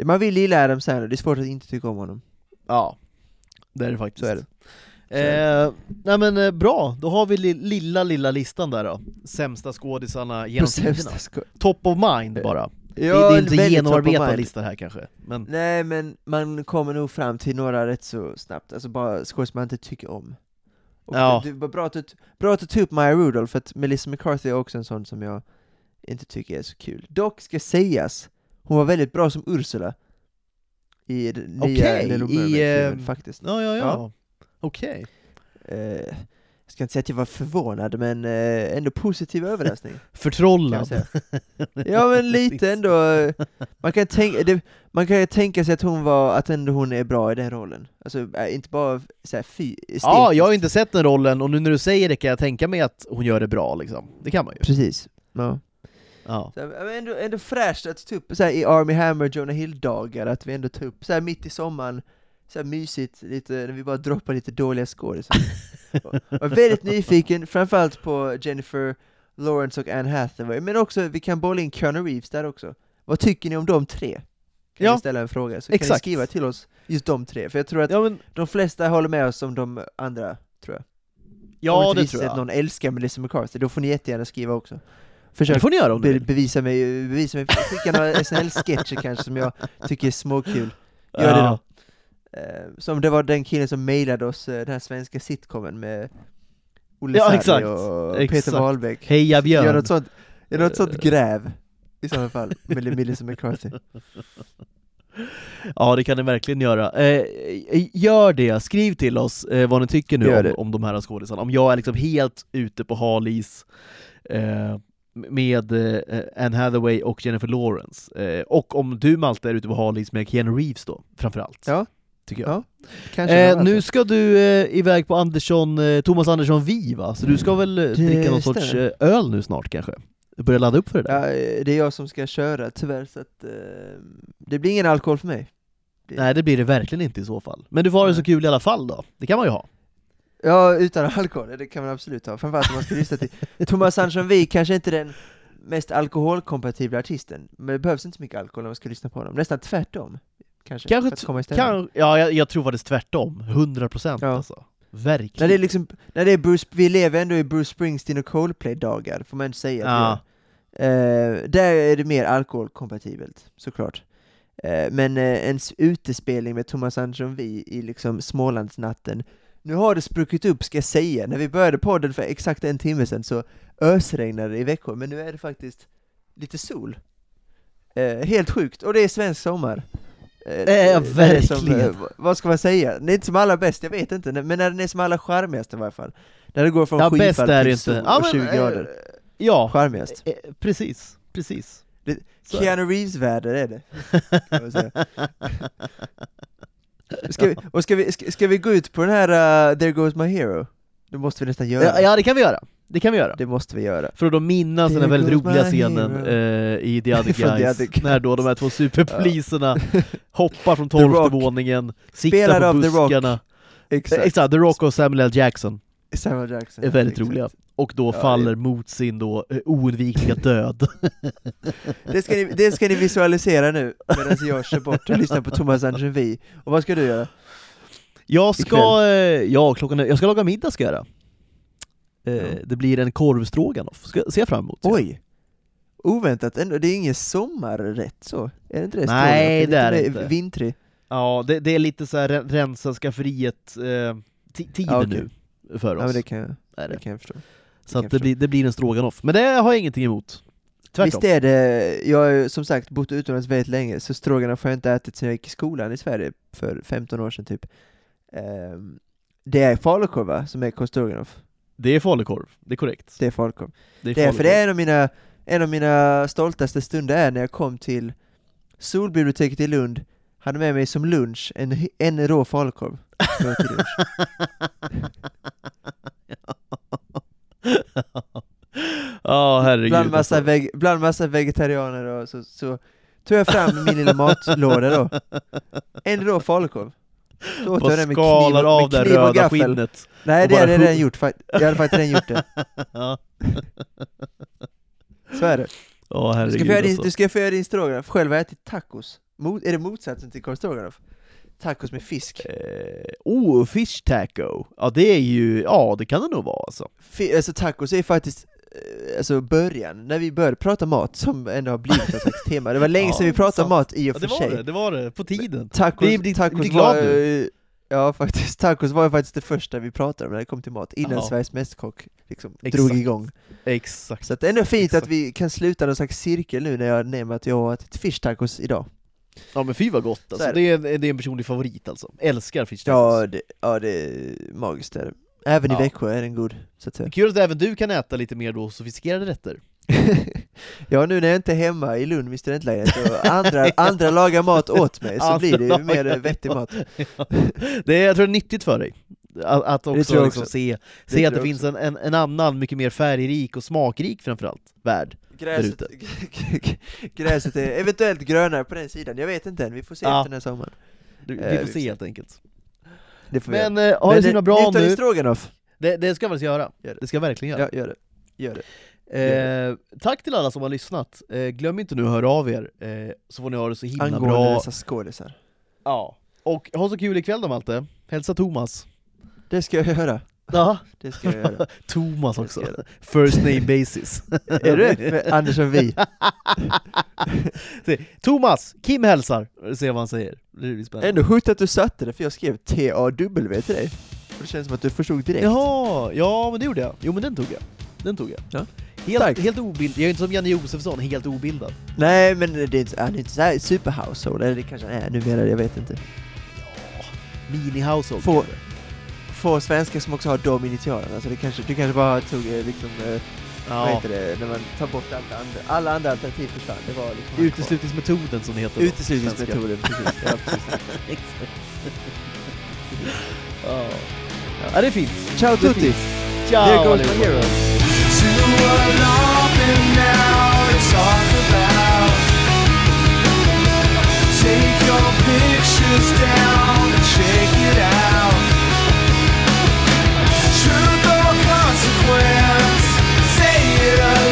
man vill gilla Adam Sandler, det är svårt att inte tycka om honom. Ja, det är det faktiskt. Så är det. Eh, nej men eh, bra, då har vi li- lilla, lilla listan där då. Sämsta skådisarna genom tiderna. Top of mind bara. det, Ja, det är inte genomarbetad lista här kanske, men Nej men man kommer nog fram till några rätt så snabbt, alltså bara skådespelare man inte tycker om. Och Ja. det, var bra att, du- bra att du tog upp Maya Rudolph, för att Melissa McCarthy är också en sån som jag inte tycker är så kul. Dock ska sägas, hon var väldigt bra som Ursula i den nya Okej, Little Mermaid-filmen eh, faktiskt. ja, ja, ja. Ja. Okej. Eh, jag ska inte säga att jag var förvånad, men eh, ändå positiv överraskning. Förtrollad. Ja men lite ändå, eh, man kan, tänka, det, man kan tänka sig att hon var, att ändå hon är bra i den rollen. Alltså äh, inte bara såhär fy, Ja, jag har inte sett den rollen, och nu när du säger det kan jag tänka mig att hon gör det bra liksom. Det kan man ju. Precis. Ja. Ja. Så, här, men ändå, ändå fräscht att ta upp så här, i Army Hammer, Jonah Hill-dagar, att vi ändå tar upp så här mitt i sommaren, så här mysigt, lite, när vi bara droppar lite dåliga skådisar. Jag var väldigt nyfiken, framförallt på Jennifer Lawrence och Anne Hathaway, men också, vi kan bolla in Keanu Reeves där också. Vad tycker ni om de tre? kan Ja. vi ställa en fråga, så kan ni Exakt. skriva till oss just de tre, för jag tror att Ja, men, de flesta håller med oss om de andra, tror jag. Om ja det tror jag. att någon älskar Melissa McCarthy, då får ni jättegärna skriva också. Det Försök får ni göra om ni be bevisa mig, bevisa mig, skicka några SNL-sketcher kanske som jag tycker är småkul. Gör det Ja. då. Eh, som det var den killen som mejlade oss eh, den här svenska sitcomen med Olle Ja, exakt. och Exakt. Peter Wahlbeck. Heja Björn! Gör något sånt, gör något sånt Eh. gräv i sådana fall, med Melissa McCarthy. Ja det kan ni verkligen göra. Eh, gör det, skriv till oss eh, vad ni tycker nu om, om de här skådisarna. Om jag är liksom helt ute på halis eh, med Anne Hathaway och Jennifer Lawrence. Och om du Malte är ute på halis med Keanu Reeves då, framförallt. Ja. Tycker jag. Ja, Eh, nu ska du eh, iväg på Andersson, eh, Thomas Andersson Vi va? Så du ska väl eh, dricka någon sorts stämmer. eh, öl nu snart kanske? Börja ladda upp för det där? Ja, eh, det är jag som ska köra tyvärr, så att det blir ingen alkohol för mig. Nej det blir det verkligen inte i så fall. Men du får ha det så kul i alla fall då, det kan man ju ha. Ja, utan alkohol, det kan man absolut ha, framförallt om man ska lyssna till Thomas Andersson Vi kanske inte är den mest alkoholkompatibla artisten, men det behövs inte så mycket alkohol när man ska lyssna på honom, nästan tvärtom Kanske, Kanske för att komma. Kan, ja, jag, jag tror faktiskt tvärtom. 100% Ja. alltså. Verkligen. När det är liksom, när det är Bruce, vi lever ändå i Bruce Springsteen och Coldplay-dagar, får man inte säga Ja. Eh, där är det mer alkoholkompatibelt, såklart. Eh, men eh, en utespelning med Thomas Andersson Vi i liksom Smålandsnatten, nu har det spruckit upp ska jag säga, när vi började podden för exakt en timme sedan så ösregnade det i Växjö, men nu är det faktiskt lite sol. Eh, helt sjukt, och det är svensk sommar. Eh, Eh, det är som, verkligen. eh, v- vad ska man säga? Den är inte som allra bäst, jag vet inte, men när den är som allra charmigast i varje fall. När det går från Ja, skyfall till inte. sol Ja, och men, 20 eh, grader. Ja, Charmigast. eh, precis. Precis. Det- Keanu Reeves-väder är det. Ska vi, och ska vi, ska, ska vi gå ut på den här uh, There Goes My Hero? Det måste vi nästan göra. Ja, ja, det kan vi göra. Det kan vi göra. Det måste vi göra. För att då minnas den här väldigt roliga scenen eh, i The Other Från The Guys, Other Guys. när då de här två superpoliserna hoppar från tolfte våningen, siktar Spelad på av The buskarna. Exakt. Eh, Exakt, The Rock och Samuel L. Jackson Samuel Jackson. är väldigt exakt. roliga. Och då Ja, faller mot sin då eh, oundvikliga död. Det ska, ni, det ska ni visualisera nu, medan jag kör bort och lyssnar på Thomas Vi. Och vad ska du göra? Jag ska, eh, ja, klockan jag ska laga middag ska jag göra. Eh, Ja. Det blir en korvstroganoff, ska jag fram emot. Oj! Oväntat ändå, det är ingen sommarrätt så? Är det inte det? Nej, det är det inte. Vintrig? Ja, det, det är lite så här re- rensa skafferiet eh, Ja, okej. nu för oss. Ja men det kan, jag- är det. det kan jag förstå. Så jag det, blir, det blir en stroganoff. Men det har jag ingenting emot. Tvärtom. Visst är det, jag har ju som sagt bott utomlands väldigt länge, så stroganoff har jag inte ätit sedan jag gick i skolan i Sverige för 15 år sedan typ. Ehm, det är falukorv va, som är korv stroganoff? Det är falukorv, det är korrekt. Det är falukorv. Det är Det är, för det är en av mina, en av mina stoltaste stunder är när jag kom till Solbiblioteket i Lund, hade med mig som lunch en, en rå falukorv. Ja, herregud. bland, massa alltså. veg, bland massa vegetarianer och så, så tog jag fram min lilla matlåda då. En rå falukorv. Så åt jag den med kniv, skalar och- av med det kniv och röda gaffel. skinnet. Nej det bara hade jag redan gjort, jag hade faktiskt redan gjort det. Ja, Så är det. Ja, Du ska, din, alltså. du ska få göra din stroganoff, själv har jag ätit tacos. Mot, är det motsatsen till korv stroganoff? Tacos med fisk. Eh, oh, fish taco. Ja, det är ju, ja det kan det nog vara alltså. Fi, alltså tacos är faktiskt alltså början, när vi började prata mat, som ändå har blivit något slags tema. Det var länge Ja, sedan vi pratade sant. mat i och Ja, för det var sig. det, det var det, på tiden. Tacos, Vi blir- tacos glad var, nu. eh, Ja faktiskt, tacos var ju faktiskt det första vi pratade om när det kom till mat, innan Ja. Sveriges Mästerkock liksom Exakt. drog igång. Exakt. Så det är ändå fint Exakt. att vi kan sluta någon slags cirkel nu när jag nämner att jag har ätit fish tacos idag. Ja men fy vad gott alltså. är Det är, en, det är en personlig favorit alltså. Älskar fish Ja tacos. det, ja, det är magiskt är det. Även i Ja. Växjö är den god, så att säga. Kul att även du kan äta lite mer då sofistikerade rätter. ja, nu när jag inte är hemma i Lund vid studentlägenhet och andra, andra lagar mat åt mig så blir det ju mer eh, mat. vettig mat. Det är, jag tror det är nyttigt för dig. Att, att också, liksom se, Det se att det finns en, en, en annan, mycket mer färgrik och smakrik framförallt, värld. Gräset, gräset är eventuellt grönare på den sidan, jag vet inte än, vi får se Ja. efter den här sommaren. Du, Eh, vi får vi se får helt enkelt. Det får Men eh, ha det så himla bra nu. stroganoff. Det, det ska jag väl göra. Gör det. Det ska jag verkligen göra. Ja, gör det. Gör det. Eh, tack till alla som har lyssnat. Eh, glöm inte nu att höra av er, eh, så får ni ha det så himla Angående bra. dessa skådisar. Ja. Och ha så kul ikväll då Malte. Hälsa Thomas. Det ska jag göra. Ja, Det ska jag göra. Thomas också. First name basis. är du Andersson Vi? Thomas, Kim hälsar. Se vad han säger. Det spännande. Ändå sjukt att du satte det, för jag skrev T-A-W till dig. Och det känns som att du förstod direkt. Jaha, ja men det gjorde jag. Jo men den tog jag. Den tog jag. Ja. Helt, Tack. helt obildad. Jag är inte som Janne Josefsson, helt obildad. Nej, men det är inte, han är inte såhär super-household, eller det kanske han är numera, jag vet inte. Mini-household. Få, få svenskar som också har de initialerna, så det kanske, du kanske bara tog eh, liksom, eh, vad Ja. heter det, när man tar bort allt andra, alla andra alternativ försvann, det var liksom. Uteslutningsmetoden som det heter. då. Uteslutningsmetoden, precis. Ja, precis. Ja. ja, det är fint. Ciao Det är tutti! Ciao There goes my hero! and. Take your pictures down. Say it